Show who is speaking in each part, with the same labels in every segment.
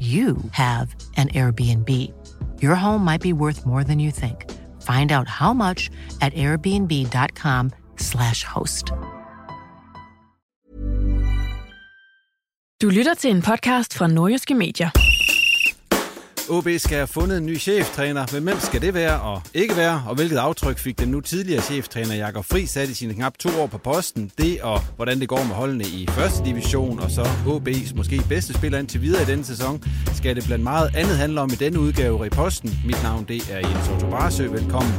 Speaker 1: you have an Airbnb. Your home might be worth more than you think. Find out how much at airbnb.com/slash host.
Speaker 2: Du lytter til en podcast fra Nordjyske Medier.
Speaker 3: OB skal have fundet en ny cheftræner, men hvem skal det være og ikke være, og hvilket aftryk fik den nu tidligere cheftræner Jakob Fri sat i sine knap to år på posten, det og hvordan det går med holdene i første division, og så OB's måske bedste spiller indtil videre i denne sæson, skal det blandt meget andet handle om i denne udgave i posten. Mit navn det er Jens Otto Barsø, velkommen.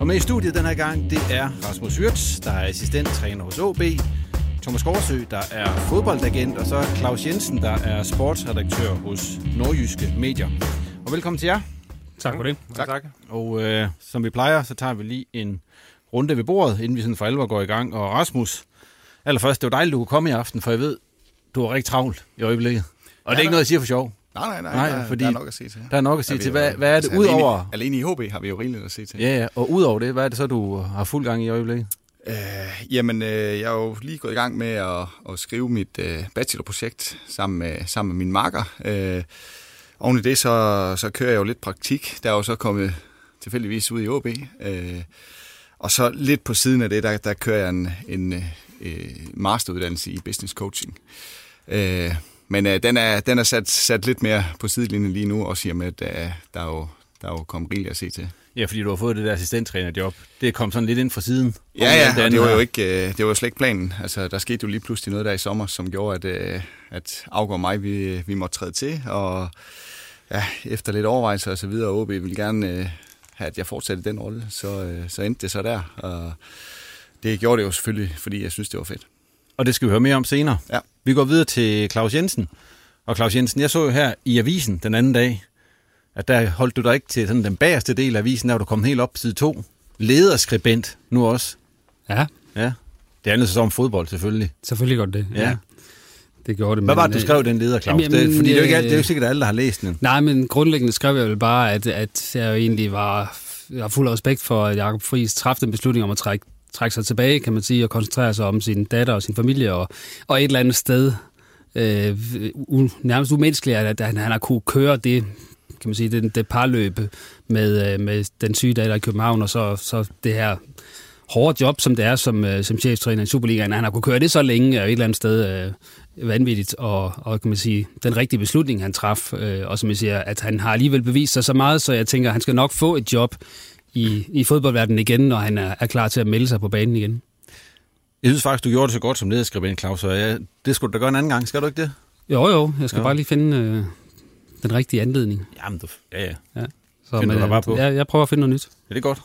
Speaker 3: Og med i studiet den her gang, det er Rasmus Wirtz, der er assistenttræner hos OB, Thomas Gårdsø, der er fodboldagent, og så Claus Jensen, der er sportsredaktør hos Nordjyske Medier. Og velkommen til jer.
Speaker 4: Tak for det.
Speaker 3: Tak. tak. Og øh, som vi plejer, så tager vi lige en runde ved bordet, inden vi sådan for alvor går i gang. Og Rasmus, allerførst, det var dejligt, du kunne komme i aften, for jeg ved, du er rigtig travlt i øjeblikket. Og ja, det er ikke noget, jeg siger for sjov.
Speaker 4: Nej, nej, nej, nej der, fordi der er nok at se til.
Speaker 3: Der er nok at se til. Hvad, hvad er det altså, udover...
Speaker 4: Alene, alene i HB har vi jo rigeligt at se til.
Speaker 3: Ja, ja, og udover det, hvad er det så, du har fuld gang i øjeblikket?
Speaker 4: Øh, jamen, øh, jeg er jo lige gået i gang med at, at skrive mit øh, bachelorprojekt sammen med, sammen med min marker. Øh, oven i det, så, så kører jeg jo lidt praktik. Der er jo så kommet tilfældigvis ud i OB. Øh, og så lidt på siden af det, der, der kører jeg en, en øh, masteruddannelse i business coaching. Øh, men øh, den er, den er sat, sat lidt mere på sidelinjen lige nu, og med, at øh, der, er jo, der er jo kommet rigeligt at se til.
Speaker 3: Ja, fordi du har fået det der assistenttrænerjob. Det kom sådan lidt ind fra siden.
Speaker 4: Ja, ja, og det var jo ikke, øh, det var jo slet ikke planen. Altså, der skete jo lige pludselig noget der i sommer, som gjorde, at, øh, at afgår mig, vi, vi måtte træde til, og ja, efter lidt overvejelser og så videre, OB ville gerne øh, have, at jeg fortsatte den rolle, så, så endte det så der, og det gjorde det jo selvfølgelig, fordi jeg synes, det var fedt.
Speaker 3: Og det skal vi høre mere om senere.
Speaker 4: Ja.
Speaker 3: Vi går videre til Claus Jensen. Og Claus Jensen, jeg så jo her i avisen den anden dag, at der holdt du dig ikke til sådan den bagerste del af avisen, der du kom helt op på side 2. Lederskribent nu også.
Speaker 5: Ja.
Speaker 3: Ja. Det andet så om fodbold, selvfølgelig.
Speaker 5: Selvfølgelig godt det.
Speaker 3: Ja. ja.
Speaker 5: Det gjorde det.
Speaker 3: Hvad var det, du skrev den leder, Claus? Jamen, det, fordi det er, jo ikke, det er jo sikkert alle, der har læst den.
Speaker 5: Nej, men grundlæggende skrev jeg vel bare, at, at jeg jo egentlig var jeg har fuld respekt for, at Jacob Friis træffede en beslutning om at trække, trække sig tilbage, kan man sige, og koncentrere sig om sin datter og sin familie, og, og et eller andet sted, øh, nærmest umenneskeligt, at han, han har kunne køre det kan man sige, det, det parløb med, øh, med den syge datter i København, og så, så det her hårde job, som det er som, øh, som cheftræner i Superligaen. Han har kunne køre det så længe, og et eller andet sted øh, vanvittigt, og, og kan man sige, den rigtige beslutning, han traf, øh, og som jeg siger, at han har alligevel bevist sig så meget, så jeg tænker, at han skal nok få et job i, i fodboldverdenen igen, når han er, er klar til at melde sig på banen igen.
Speaker 3: Jeg synes faktisk, du gjorde det så godt som lederskribent, Claus, og ja, det skulle du da gøre en anden gang, skal du ikke det?
Speaker 5: Jo, jo, jeg skal jo. bare lige finde øh, den rigtige anledning.
Speaker 3: Jamen, du, ja, ja.
Speaker 5: ja. Så, men, du bare på. Jeg, jeg prøver at finde noget nyt.
Speaker 3: Ja, det er godt.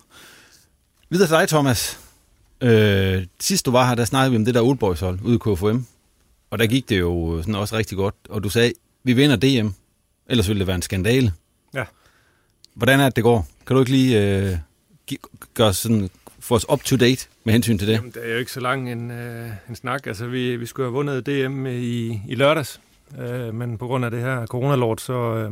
Speaker 3: Videre til dig, Thomas. Øh, sidst du var her, der snakkede vi om det der Oldboys hold ude i KFM. Og der gik det jo sådan også rigtig godt. Og du sagde, vi vinder DM. Ellers ville det være en skandale.
Speaker 4: Ja.
Speaker 3: Hvordan er det, det går? Kan du ikke lige øh, gøre sådan få os up to date med hensyn til det?
Speaker 6: Jamen, det er jo ikke så lang en, øh, en snak. Altså, vi, vi skulle have vundet DM i, i lørdags, øh, men på grund af det her coronalort, så, øh,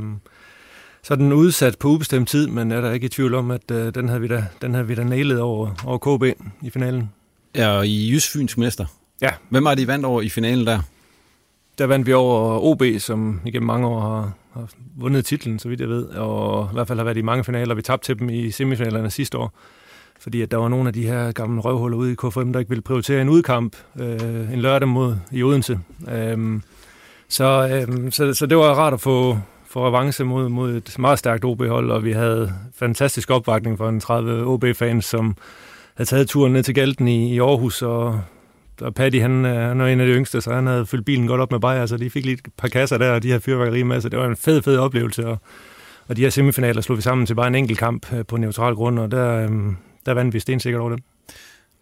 Speaker 6: så er den udsat på ubestemt tid, men er der ikke i tvivl om, at øh, den havde vi da, den havde vi da nailet over, over KB i finalen.
Speaker 3: Ja, og i Jysk Fyns mester.
Speaker 6: Ja.
Speaker 3: Hvem var det, I vandt over i finalen der?
Speaker 6: Der vandt vi over OB, som igennem mange år har, har vundet titlen, så vidt jeg ved, og i hvert fald har været i mange finaler. Vi tabte til dem i semifinalerne sidste år, fordi at der var nogle af de her gamle røvhuller ude i KFM, der ikke ville prioritere en udkamp øh, en lørdag mod i Odense. Øhm, så, øhm, så, så det var rart at få, få revanche mod, mod et meget stærkt OB-hold, og vi havde fantastisk opbakning fra en 30 OB-fans, som havde taget turen ned til Galten i, i Aarhus, og og Paddy, han, øh, han er en af de yngste, så han havde fyldt bilen godt op med bajer, så de fik lige et par kasser der, og de her fyrværkerimasser. Det var en fed, fed oplevelse, og, og de her semifinaler slog vi sammen til bare en enkelt kamp øh, på neutral grund, og der, øhm, der vandt vi stensikkert over dem.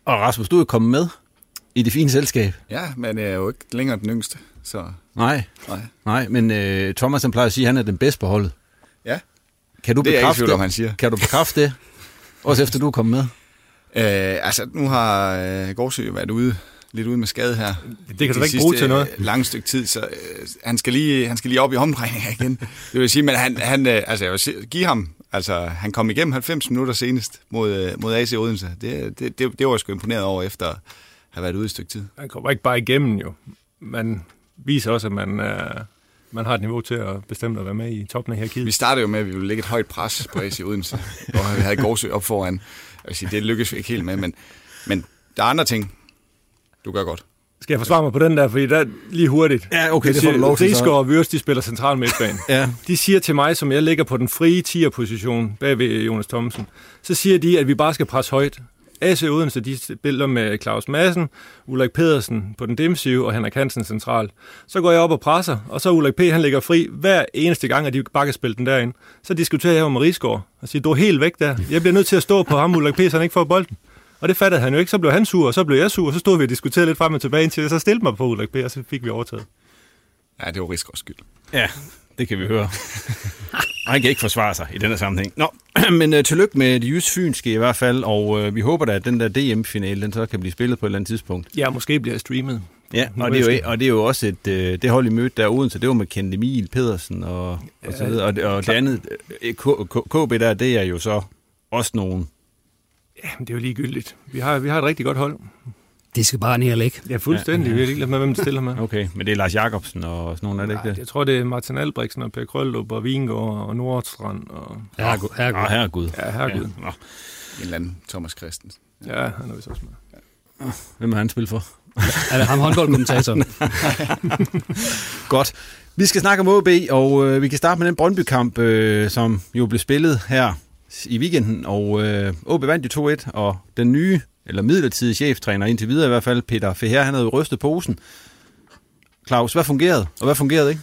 Speaker 3: Og Rasmus, du er kommet med i det fine selskab.
Speaker 4: Ja, men jeg er jo ikke længere den yngste, så...
Speaker 3: Nej,
Speaker 4: Nej,
Speaker 3: nej men øh, Thomas han plejer at sige, at han er den bedste på holdet.
Speaker 4: Ja.
Speaker 3: Kan du
Speaker 4: Det er jeg ikke
Speaker 3: bekræfte
Speaker 4: tvivl om, han siger.
Speaker 3: Kan du bekræfte det? Også efter du er kommet med?
Speaker 4: Øh, altså, nu har øh, Gårdsø været ude lidt ude med skade her.
Speaker 6: Det kan du
Speaker 4: de
Speaker 6: ikke bruge til noget.
Speaker 4: øh, Lange stykke tid, så øh, han, skal lige, han skal lige op i omdrejninger igen. Det vil sige, men han, han øh, altså jeg vil sige, give ham, altså han kom igennem 90 minutter senest mod, øh, mod AC Odense. Det, det, det, det var jeg sgu imponeret over efter at have været ude et stykke tid.
Speaker 6: Han kommer ikke bare igennem jo. Man viser også, at man, øh, man har et niveau til at bestemme at være med i toppen af hierarkiet.
Speaker 4: Vi startede jo med, at vi ville lægge et højt pres på AC Odense, og vi havde Gårdsø op foran. Sige, det lykkedes vi ikke helt med, men, men der er andre ting, du gør godt.
Speaker 6: Skal jeg forsvare mig på den der, fordi der er lige hurtigt.
Speaker 3: Ja, okay, det får du lov til.
Speaker 6: Rigsgaard og Würst, de spiller central midtbane.
Speaker 3: Ja.
Speaker 6: De siger til mig, som jeg ligger på den frie 10'er-position bag ved Jonas Thomsen, så siger de, at vi bare skal presse højt. AC Odense, de spiller med Claus Madsen, Ulrik Pedersen på den defensive og Henrik Hansen central. Så går jeg op og presser, og så Ulrik P. han ligger fri hver eneste gang, at de bare kan spille den derind. Så diskuterer jeg jo med Rigsgaard og siger, du er helt væk der. Jeg bliver nødt til at stå på ham, Ulrik P., så han ikke får bolden. Og det fattede han jo ikke. Så blev han sur, og så blev jeg sur, og så stod vi og diskuterede lidt frem og tilbage, indtil jeg så stillede mig på Ulrik P., og så fik vi overtaget.
Speaker 4: Ja, det var Rigsgaards skyld.
Speaker 3: Ja, det kan vi høre. Og han kan ikke forsvare sig i denne sammenhæng. Nå, men uh, tillykke med det jysk fynske i hvert fald, og uh, vi håber da, at den der DM-finale, den så kan blive spillet på et eller andet tidspunkt.
Speaker 6: Ja, måske bliver streamet.
Speaker 3: Ja, og det, er jo, og det er jo også et, uh, det hold, I mødte der Odense, det var med Kent Emil Pedersen og, og så videre. Og, det- og det andet, øh, KB der, det er jo så også nogen.
Speaker 6: Ja, men det er jo ligegyldigt. Vi har, vi har et rigtig godt hold.
Speaker 5: Det skal bare ned og ligge.
Speaker 6: Ja, fuldstændig. Ja, Vi er ligeglade med, hvem der stiller med.
Speaker 3: Okay, men det er Lars Jakobsen og sådan nogle, er det ikke det?
Speaker 6: jeg tror, det er Martin Albrechtsen og Per Krøllup og Vingård og Nordstrand. Og...
Speaker 5: Herregud. herregud.
Speaker 3: Ah, herregud.
Speaker 6: Ja, herregud.
Speaker 3: Ja. Nå,
Speaker 4: En eller anden Thomas Christensen.
Speaker 6: Ja, han er vist også med.
Speaker 3: hvem har han spillet for?
Speaker 5: Er det ham håndboldkommentatoren?
Speaker 3: Godt. Vi skal snakke om OB, og øh, vi kan starte med den Brøndby-kamp, øh, som jo blev spillet her i weekenden. Og øh, OB vandt jo 2-1, og den nye, eller midlertidig cheftræner, indtil videre i hvert fald, Peter Feher, han havde jo rystet posen. Claus, hvad fungerede, og hvad fungerede ikke?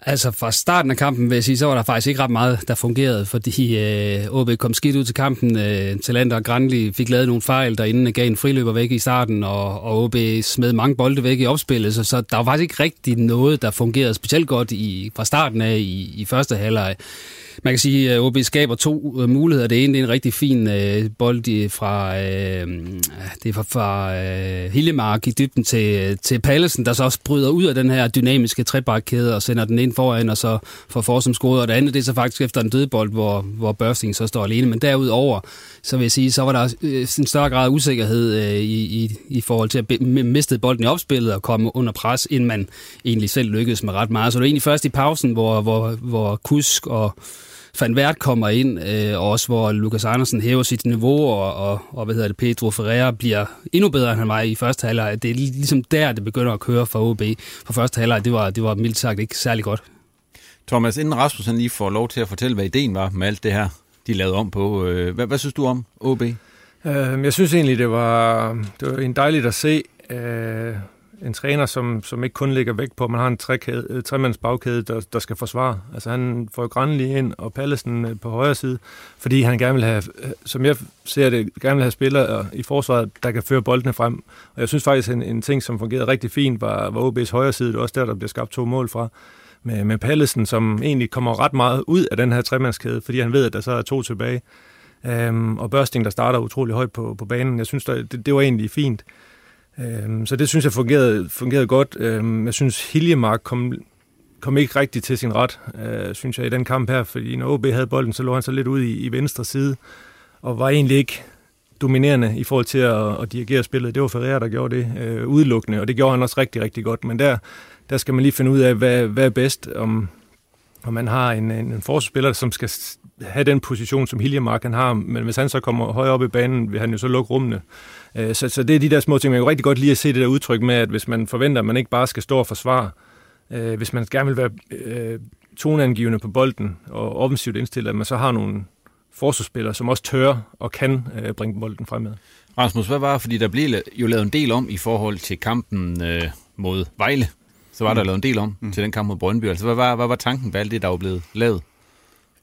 Speaker 5: Altså fra starten af kampen vil jeg sige, så var der faktisk ikke ret meget, der fungerede, fordi øh, OB kom skidt ud til kampen. Øh, Talander og Granli fik lavet nogle fejl derinde, gav en friløber væk i starten, og, og OB smed mange bolde væk i opspillet, så, så der var faktisk ikke rigtig noget, der fungerede specielt godt i, fra starten af i, i første halvleg. Man kan sige, at OB skaber to øh, muligheder. Det ene det er en rigtig fin øh, bold i- fra, øh, det er fra, fra øh, Hillemark i dybden til, til Pallesen, der så også bryder ud af den her dynamiske trebakkæde og sender den ind foran, og så får Forsum scoret. Og det andet det er så faktisk efter en dødbold, hvor, hvor Børsting så står alene. Men derudover, så vil jeg sige, så var der øh, en større grad af usikkerhed øh, i, i, i forhold til at be- miste bolden i opspillet og komme under pres, inden man egentlig selv lykkedes med ret meget. Så det var egentlig først i pausen, hvor, hvor, hvor Kusk og Van Vært kommer ind, øh, og også hvor Lukas Andersen hæver sit niveau, og, og, og hvad hedder det, Pedro Ferreira bliver endnu bedre, end han var i første halvleg. Det er ligesom der, det begynder at køre for OB. For første halvleg, det var, det var mildt sagt ikke særlig godt.
Speaker 3: Thomas, inden Rasmus han lige får lov til at fortælle, hvad ideen var med alt det her, de lavede om på. Øh, hvad, hvad synes du om OB?
Speaker 6: Øh, jeg synes egentlig, det var, det var en dejligt at se øh, en træner, som, som ikke kun ligger vægt på, at man har en trekæde, øh, tremands bagkæde, der, der skal forsvare. Altså han får Granli ind og Pallesen øh, på højre side, fordi han gerne vil have, øh, som jeg ser det, gerne vil have spillere i forsvaret, der kan føre boldene frem. Og jeg synes faktisk, en, en ting, som fungerede rigtig fint, var, var OB's højre side. Det er også der, der bliver skabt to mål fra med, med Pallesen, som egentlig kommer ret meget ud af den her tremandskæde, fordi han ved, at der så er to tilbage. Øhm, og Børsting, der starter utrolig højt på, på banen. Jeg synes, der, det, det var egentlig fint. Øhm, så det synes jeg fungerede, fungerede godt. Øhm, jeg synes, Hiljemark kom, kom ikke rigtig til sin ret, øh, synes jeg, i den kamp her. Fordi når OB havde bolden, så lå han så lidt ud i, i venstre side, og var egentlig ikke dominerende i forhold til at, at dirigere spillet. Det var Ferreira, der gjorde det øh, udelukkende, og det gjorde han også rigtig, rigtig godt. Men der, der skal man lige finde ud af, hvad, hvad er bedst, om, om man har en, en, en forsvarsspiller, som skal have den position, som Hiljemark han har, men hvis han så kommer højere op i banen, vil han jo så lukke rummene. Øh, så, så det er de der små ting. Man kan rigtig godt lige at se det der udtryk med, at hvis man forventer, at man ikke bare skal stå og forsvare, øh, hvis man gerne vil være øh, toneangivende på bolden og offensivt indstillet, at man så har nogle forsvarsspillere, som også tør og kan øh, bringe bolden fremad.
Speaker 3: Rasmus, hvad var, fordi der blev jo lavet en del om i forhold til kampen øh, mod Vejle. Så var der mm. lavet en del om mm. til den kamp mod Brøndby. Altså, hvad var, hvad var tanken bag alt det, der var blevet lavet?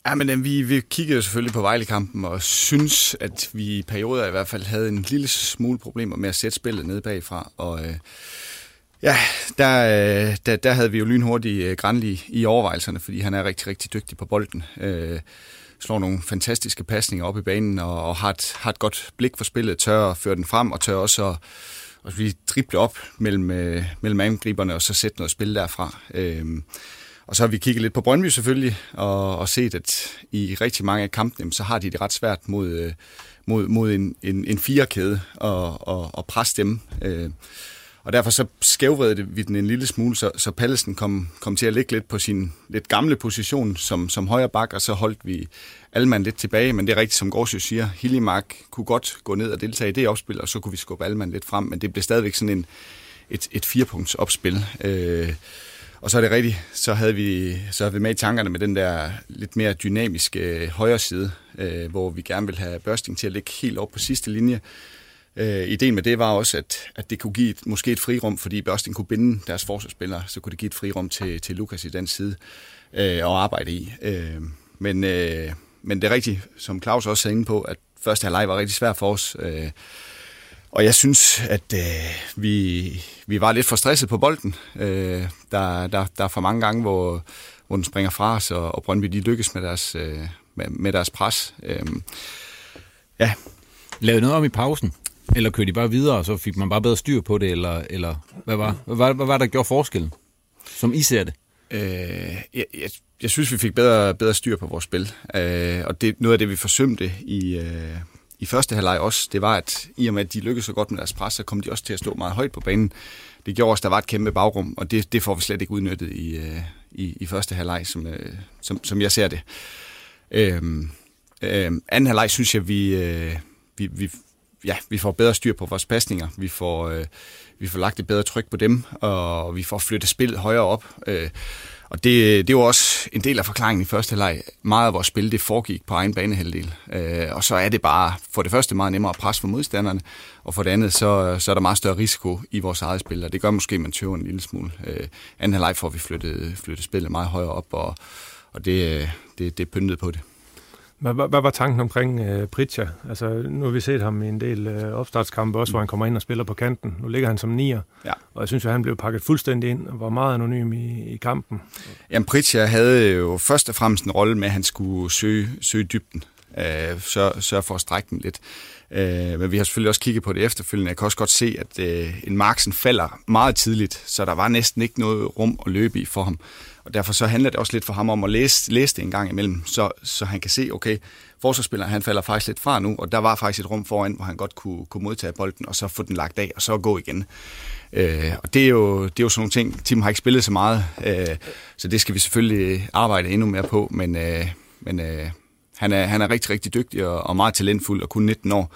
Speaker 4: Ja, men øh, vi, vi kiggede selvfølgelig på Vejle-kampen og synes, at vi i perioder i hvert fald havde en lille smule problemer med at sætte spillet ned bagfra. Og øh, ja, der, øh, der, der havde vi jo lynhurtigt øh, Granli i overvejelserne, fordi han er rigtig, rigtig dygtig på bolden. Øh, slår nogle fantastiske pasninger op i banen og, og har, et, har et godt blik for spillet, tør at føre den frem og tør også at, at vi drible op mellem, øh, mellem angriberne og så sætte noget spil derfra. Øh, og så har vi kigget lidt på Brøndby selvfølgelig, og, og set, at i rigtig mange af kampene, så har de det ret svært mod, øh, mod, mod en, en, en firekæde og, og, og presse dem. Øh, og derfor så skævvredede vi den en lille smule, så, så Pallesen kom, kom til at ligge lidt på sin lidt gamle position som, som højre bak, og så holdt vi Alman lidt tilbage. Men det er rigtigt, som Gårdsjø siger, Hillimark kunne godt gå ned og deltage i det opspil, og så kunne vi skubbe Alman lidt frem, men det blev stadigvæk sådan en, et, et firepunkts opspil. Øh, og så er det rigtigt, så havde vi, så havde vi med i tankerne med den der lidt mere dynamiske øh, højre side, øh, hvor vi gerne vil have Børsting til at ligge helt op på sidste linje. Øh, ideen med det var også, at, at det kunne give et, måske et frirum, fordi Børsting kunne binde deres forsvarsspillere, så kunne det give et frirum til, til Lukas i den side øh, og arbejde i. Øh, men, øh, men det er rigtigt, som Claus også er inde på, at første halvleg var rigtig svært for os. Øh, og jeg synes, at øh, vi, vi var lidt for stresset på bolden. Øh, der, der, der er for mange gange, hvor, hvor den springer fra os, og, og Brøndby de lykkes med deres, øh, med, med deres pres. Øh,
Speaker 3: ja. Lavede noget om i pausen? Eller kørte de bare videre, og så fik man bare bedre styr på det? Eller, eller hvad, var, hvad, var, hvad var der gjorde forskellen, som I ser det?
Speaker 4: Øh, jeg, jeg, jeg synes, vi fik bedre, bedre styr på vores spil. Øh, og det noget af det, vi forsømte i, øh, i første halvleg også, det var, at i og med, at de lykkedes så godt med deres pres, så kom de også til at stå meget højt på banen. Det gjorde også, at der var et kæmpe bagrum, og det, det får vi slet ikke udnyttet i, øh, i, i første halvleg, som, øh, som, som jeg ser det. Øhm, øhm, anden halvleg synes jeg, vi, øh, vi, vi, ja, vi får bedre styr på vores pasninger. Vi får, øh, vi får lagt et bedre tryk på dem, og vi får flyttet spillet højere op. Øh, og det, det var også en del af forklaringen i første leg. Meget af vores spil, det foregik på egen banehalvdel. Øh, og så er det bare for det første meget nemmere at presse for modstanderne, og for det andet, så, så er der meget større risiko i vores eget spil, og det gør måske, at man tøver en lille smule. Øh, anden halvleg får vi flyttet, flyttet spillet meget højere op, og, og det, øh, det, det er pyntet på det.
Speaker 6: Hvad, hvad, hvad var tanken omkring øh, Pritja? Altså, nu har vi set ham i en del øh, opstartskampe også, mm. hvor han kommer ind og spiller på kanten. Nu ligger han som nier, ja. og jeg synes jo, han blev pakket fuldstændig ind og var meget anonym i, i kampen.
Speaker 4: Jamen, Pritja havde jo først og fremmest en rolle med, at han skulle søge, søge dybden. Øh, sørge, sørge for at strække den lidt. Øh, men vi har selvfølgelig også kigget på det efterfølgende. Jeg kan også godt se, at øh, en Marksen falder meget tidligt, så der var næsten ikke noget rum at løbe i for ham. Og derfor så handler det også lidt for ham om at læse, læse det en gang imellem, så, så han kan se, okay, forsvarsspilleren han falder faktisk lidt fra nu, og der var faktisk et rum foran, hvor han godt kunne, kunne modtage bolden, og så få den lagt af, og så gå igen. Øh, og det er, jo, det er jo sådan nogle ting, Tim har ikke spillet så meget, øh, så det skal vi selvfølgelig arbejde endnu mere på, men, øh, men øh, han, er, han er rigtig, rigtig dygtig og, og meget talentfuld, og kun 19 år.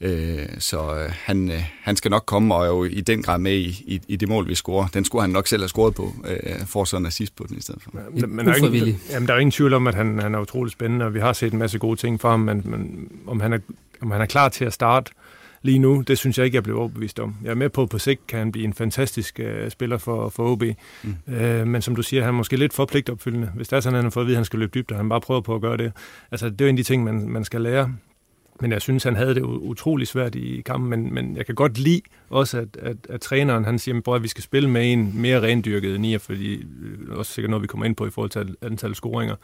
Speaker 4: Øh, så øh, han, øh, han skal nok komme og er jo i den grad med i, i, i det mål, vi scorer. Den skulle han nok selv have scoret på, øh, for sådan en assist på den i stedet for.
Speaker 6: Ja, men, der, er ingen, jamen, der er ingen tvivl om, at han, han er utrolig spændende, og vi har set en masse gode ting fra ham, men, men om, han er, om han er klar til at starte lige nu, det synes jeg ikke, jeg blev overbevist om. Jeg er med på, at på sigt kan han blive en fantastisk uh, spiller for, for OB, mm. uh, men som du siger, han er måske lidt for pligtopfyldende. Hvis det er sådan, at han har fået at vide, at han skal løbe dybt, og han bare prøver på at gøre det. Altså, det er jo en af de ting, man, man skal lære men jeg synes, han havde det utrolig svært i kampen, men, men jeg kan godt lide også, at, at, at træneren han siger, at vi skal spille med en mere rendyrket nier, fordi øh, også sikkert noget, vi kommer ind på i forhold til antal scoringer.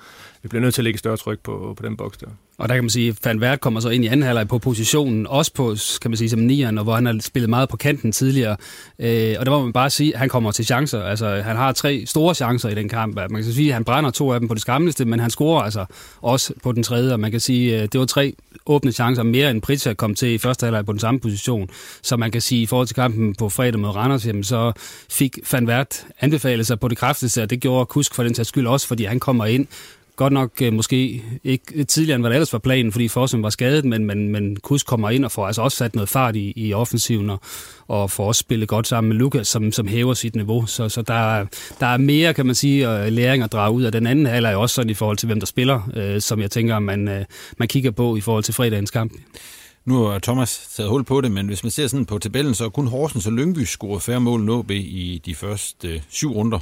Speaker 6: Vi bliver nødt til at lægge større tryk på, på den boks der.
Speaker 5: Og der kan man sige, at Van Vært kommer så ind i anden halvleg på positionen, også på, kan man sige, som nieren, og hvor han har spillet meget på kanten tidligere. Øh, og der må man bare sige, at han kommer til chancer. Altså, han har tre store chancer i den kamp. Man kan sige, at han brænder to af dem på det skammeligste, men han scorer altså også på den tredje. Og man kan sige, at det var tre åbne chancer mere end Pritja kom til i første halvleg på den samme position. Så man kan sige, forhold til kampen på fredag mod Randers, jamen, så fik Van Vært anbefalet sig på det kraftigste, og det gjorde Kusk for den sags skyld også, fordi han kommer ind Godt nok øh, måske ikke tidligere, end hvad der ellers var planen, fordi Forsum var skadet, men, men, men Kus kommer ind og får altså også sat noget fart i, i offensiven, og, og får også spillet godt sammen med Lukas, som, som hæver sit niveau. Så, så der, der er mere, kan man sige, læring at drage ud af den anden halvleg, også sådan i forhold til, hvem der spiller, øh, som jeg tænker, man, øh, man kigger på i forhold til fredagens kamp.
Speaker 3: Nu har Thomas taget hul på det, men hvis man ser sådan på tabellen, så er kun Horsens og Lyngby scoret færre mål NB i de første øh, syv runder.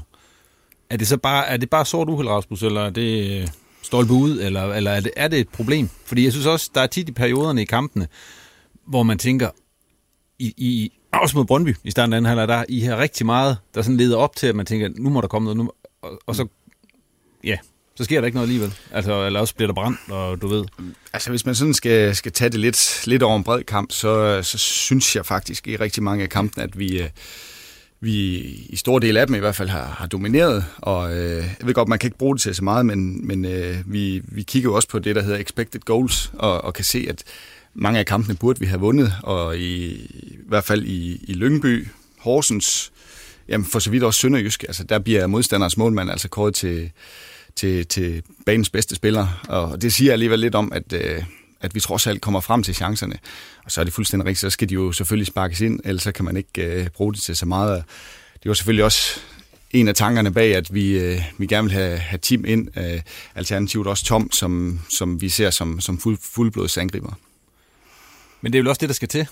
Speaker 3: Er det så bare, er det bare sort uheld, Rasmus, eller er det øh, stolpe ud, eller, eller er, det, er det et problem? Fordi jeg synes også, der er tit i perioderne i kampene, hvor man tænker, i, i, også mod Brøndby i starten af anden halvleg, der I har rigtig meget, der sådan leder op til, at man tænker, nu må der komme noget, nu, og, og så, ja, så sker der ikke noget alligevel. Altså, eller også bliver der brændt, og du ved.
Speaker 4: Altså, hvis man sådan skal, skal tage det lidt, lidt over en bred kamp, så, så synes jeg faktisk i rigtig mange af kampene, at vi, øh, vi i stor del af dem i hvert fald har, har domineret, og øh, jeg ved godt, man kan ikke bruge det til så meget, men, men øh, vi, vi kigger jo også på det, der hedder expected goals, og, og kan se, at mange af kampene burde vi have vundet, og i, i hvert fald i, i Lyngby, Horsens, jamen for så vidt også Sønderjysk, altså der bliver modstanders målmand altså kåret til, til, til banens bedste spiller, og det siger alligevel lidt om, at, øh, at vi trods alt kommer frem til chancerne. Og så er det fuldstændig rigtigt, så skal de jo selvfølgelig sparkes ind, ellers så kan man ikke øh, bruge det til så meget. Det var selvfølgelig også en af tankerne bag, at vi, øh, vi gerne vil have, have team ind, øh, alternativt også Tom, som, som vi ser som, som fuld, fuldblods angriber.
Speaker 3: Men det er vel også det, der skal til,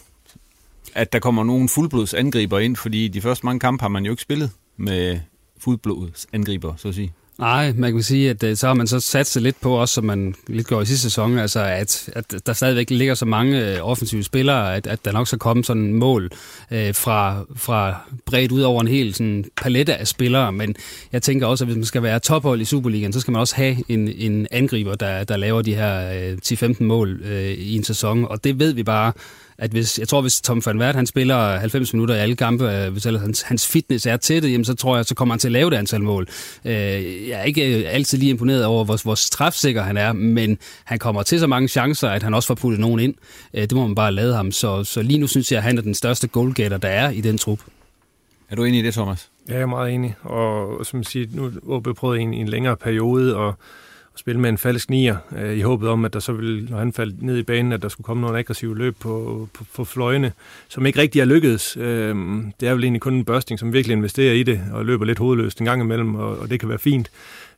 Speaker 3: at der kommer nogle fuldblods angriber ind, fordi de første mange kampe har man jo ikke spillet med fuldblods angriber, så at sige.
Speaker 5: Nej, man kan sige, at øh, så har man så sat sig lidt på, også som man lidt gjorde i sidste sæson, altså at, at der stadigvæk ligger så mange øh, offensive spillere, at, at der nok skal komme sådan mål øh, fra, fra bredt ud over en hel sådan, palette af spillere, men jeg tænker også, at hvis man skal være tophold i Superligaen, så skal man også have en, en angriber, der, der laver de her øh, 10-15 mål øh, i en sæson, og det ved vi bare, at hvis, jeg tror, hvis Tom van Wert, han spiller 90 minutter i alle kampe, øh, hvis hans, hans fitness er til det, jamen, så tror jeg, så kommer han til at lave det antal mål. Øh, jeg er ikke øh, altid lige imponeret over, hvor, hvor træfsikker han er, men han kommer til så mange chancer, at han også får puttet nogen ind. det må man bare lade ham. Så, så lige nu synes jeg, at han er den største goalgetter, der er i den trup.
Speaker 3: Er du enig i det, Thomas?
Speaker 6: Ja, jeg er meget enig. Og som siger, nu har vi prøvet en, en længere periode, og spille med en falsk nier, øh, i håbet om, at der så ville, når han faldt ned i banen, at der skulle komme nogle aggressive løb på, på, på fløjene, som ikke rigtig er lykkedes. Øh, det er vel egentlig kun en børsting, som virkelig investerer i det, og løber lidt hovedløst en gang imellem, og, og det kan være fint,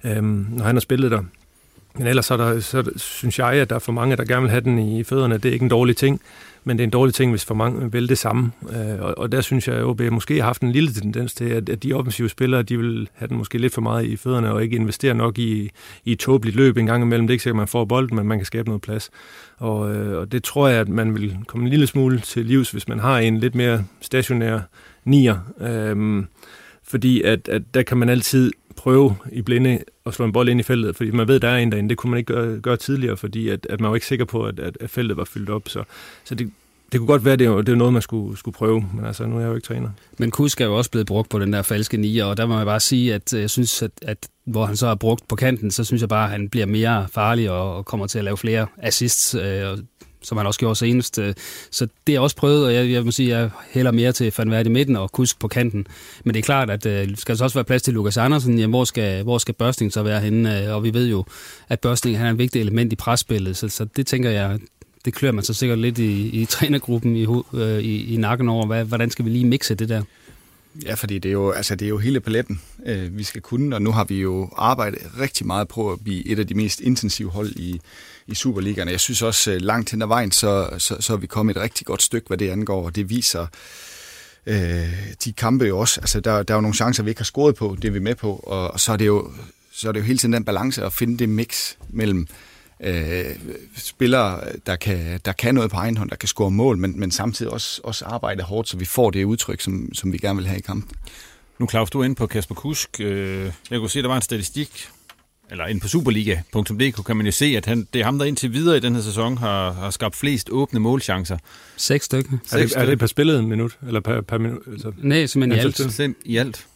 Speaker 6: øh, når han har spillet der. Men ellers så, der, så synes jeg, at der er for mange, der gerne vil have den i fødderne. Det er ikke en dårlig ting men det er en dårlig ting, hvis for mange vil det samme. Øh, og, og der synes jeg, at OB måske har haft en lille tendens til, at, at de offensive spillere, de vil have den måske lidt for meget i fødderne, og ikke investere nok i, i et tåbeligt løb en gang imellem. Det er ikke sikkert, at man får bolden, men man kan skabe noget plads. Og, øh, og det tror jeg, at man vil komme en lille smule til livs, hvis man har en lidt mere stationær nier. Øhm, fordi at, at der kan man altid prøve i blinde at slå en bold ind i feltet, fordi man ved, der er en derinde. Det kunne man ikke gøre, gøre tidligere, fordi at, at man var ikke sikker på, at, at feltet var fyldt op. Så, så det, det kunne godt være, at det, det er noget, man skulle, skulle prøve, men altså, nu er jeg jo ikke træner.
Speaker 5: Men Kusk er jo også blevet brugt på den der falske nier, og der må jeg bare sige, at øh, jeg synes, at, at hvor han så er brugt på kanten, så synes jeg bare, at han bliver mere farlig og, og kommer til at lave flere assists. Øh, som han også gjorde senest. Øh, så det er også prøvet, og jeg, jeg må sige, at jeg hælder mere til Van Vert i midten og Kusk på kanten. Men det er klart, at øh, skal der også være plads til Lukas Andersen, jamen, hvor skal, hvor skal Børsting så være henne? Øh, og vi ved jo, at Børsting han er en vigtig element i presspillet, så, så det tænker jeg, det klør man så sikkert lidt i, i trænergruppen i, øh, i, i nakken over, hvad, hvordan skal vi lige mixe det der?
Speaker 4: Ja, fordi det er jo, altså det er jo hele paletten, øh, vi skal kunne, og nu har vi jo arbejdet rigtig meget på at blive et af de mest intensive hold i, i Superligaen. Jeg synes også, øh, langt hen ad vejen, så, så, så er vi kommet et rigtig godt stykke, hvad det angår, og det viser øh, de kampe jo også. Altså, der, der er jo nogle chancer, vi ikke har scoret på, det er vi med på, og, og så, er det jo, så er det jo hele tiden den balance at finde det mix mellem øh, spillere, der kan, der kan noget på egen hånd, der kan score mål, men, men samtidig også, også arbejde hårdt, så vi får det udtryk, som, som vi gerne vil have i kampen.
Speaker 3: Nu Claus, du er inde på Kasper Kusk. Øh, jeg kunne se, at der var en statistik eller ind på superliga.dk, kan man jo se, at han, det er ham, der indtil videre i den her sæson har, har skabt flest åbne målchancer.
Speaker 5: Seks stykker.
Speaker 6: Er det, er det per spillet en minut? Eller per, per minut? Altså,
Speaker 5: Nej, simpelthen i alt.
Speaker 3: Sim, I alt.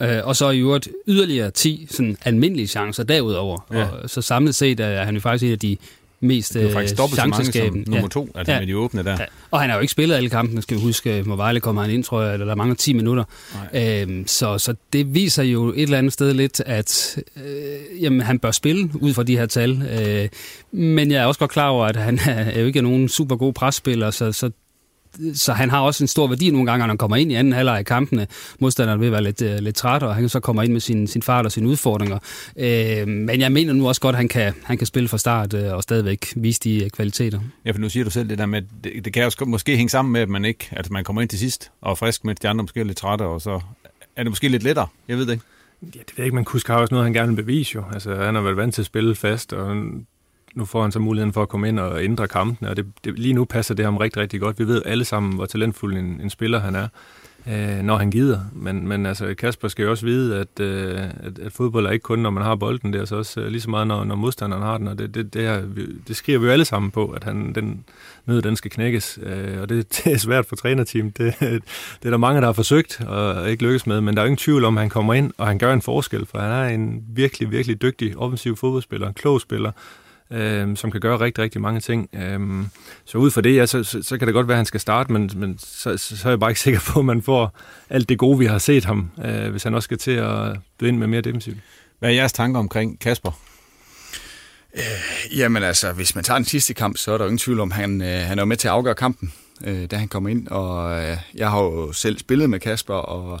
Speaker 5: Øh, og så i øvrigt yderligere 10 sådan almindelige chancer derudover.
Speaker 3: Ja.
Speaker 5: Og så samlet set er han jo faktisk en af de mest
Speaker 3: Det er jo faktisk dobbelt så mange som nummer to, altså med de åbne der.
Speaker 5: Ja. Og han har jo ikke spillet alle kampene, skal vi huske. Hvor Vejle kommer han ind, tror jeg, eller der mangler 10 minutter. Øhm, så, så det viser jo et eller andet sted lidt, at øh, jamen, han bør spille ud fra de her tal. Øh, men jeg er også godt klar over, at han er jo ikke nogen super god presspiller, så, så så han har også en stor værdi nogle gange, når han kommer ind i anden halvleg af kampene. Modstanderen vil være lidt, uh, lidt træt, og han så kommer ind med sin, sin fart og sine udfordringer. Uh, men jeg mener nu også godt, at han kan, han kan spille fra start uh, og stadigvæk vise de uh, kvaliteter.
Speaker 3: Ja, for nu siger du selv det der med, at det, det kan også måske hænge sammen med, at man ikke, at man kommer ind til sidst og er frisk, mens de andre måske er lidt trætte, og så er det måske lidt lettere. Jeg ved det ikke.
Speaker 6: Ja, det ved jeg ikke, Kusk har også noget, han gerne vil bevise jo. Altså, han har været vant til at spille fast, og nu får han så muligheden for at komme ind og ændre kampene, og det, det, lige nu passer det ham rigtig, rigtig godt. Vi ved alle sammen, hvor talentfuld en, en spiller han er, øh, når han gider. Men, men altså, Kasper skal jo også vide, at, øh, at, at fodbold er ikke kun, når man har bolden, det er så også øh, lige så meget, når, når modstanderen har den, og det, det, det, er, det skriver vi jo alle sammen på, at han, den nød, den skal knækkes, øh, og det, det er svært for trænerteam. Det, det er der mange, der har forsøgt og ikke lykkes med, men der er jo ingen tvivl om, at han kommer ind, og han gør en forskel, for han er en virkelig, virkelig dygtig offensiv fodboldspiller, en klog spiller, øh, som kan gøre rigtig, rigtig mange ting. Øh, så ud fra det, ja, så, så, så kan det godt være, at han skal starte, men, men så, så, er jeg bare ikke sikker på, at man får alt det gode, vi har set ham, øh, hvis han også skal til at byde ind med mere defensivt.
Speaker 3: Hvad er jeres tanker omkring Kasper?
Speaker 4: Øh, jamen altså, hvis man tager den sidste kamp, så er der jo ingen tvivl om, han, øh, han er med til at afgøre kampen, øh, da han kommer ind. Og øh, jeg har jo selv spillet med Kasper, og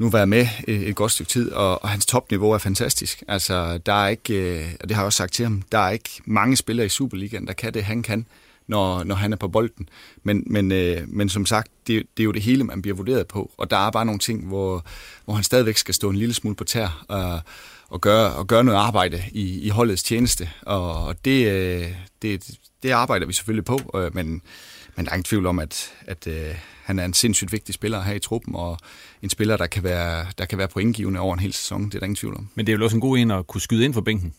Speaker 4: nu været med øh, et, godt stykke tid, og, og hans topniveau er fantastisk. Altså, der er ikke, øh, og det har jeg også sagt til ham, der er ikke mange spillere i Superligaen, der kan det, han kan, når, når han er på bolden. Men, men, øh, men som sagt, det, det er jo det hele, man bliver vurderet på, og der er bare nogle ting, hvor, hvor han stadigvæk skal stå en lille smule på tær, og, og gøre, og gøre noget arbejde i, i holdets tjeneste. Og, og det, det, det arbejder vi selvfølgelig på, men, men der er ingen tvivl om, at, at øh, han er en sindssygt vigtig spiller her i truppen, og en spiller, der kan være, der kan være pointgivende over en hel sæson. Det er der ingen tvivl om.
Speaker 3: Men det er jo også en god en at kunne skyde ind for bænken.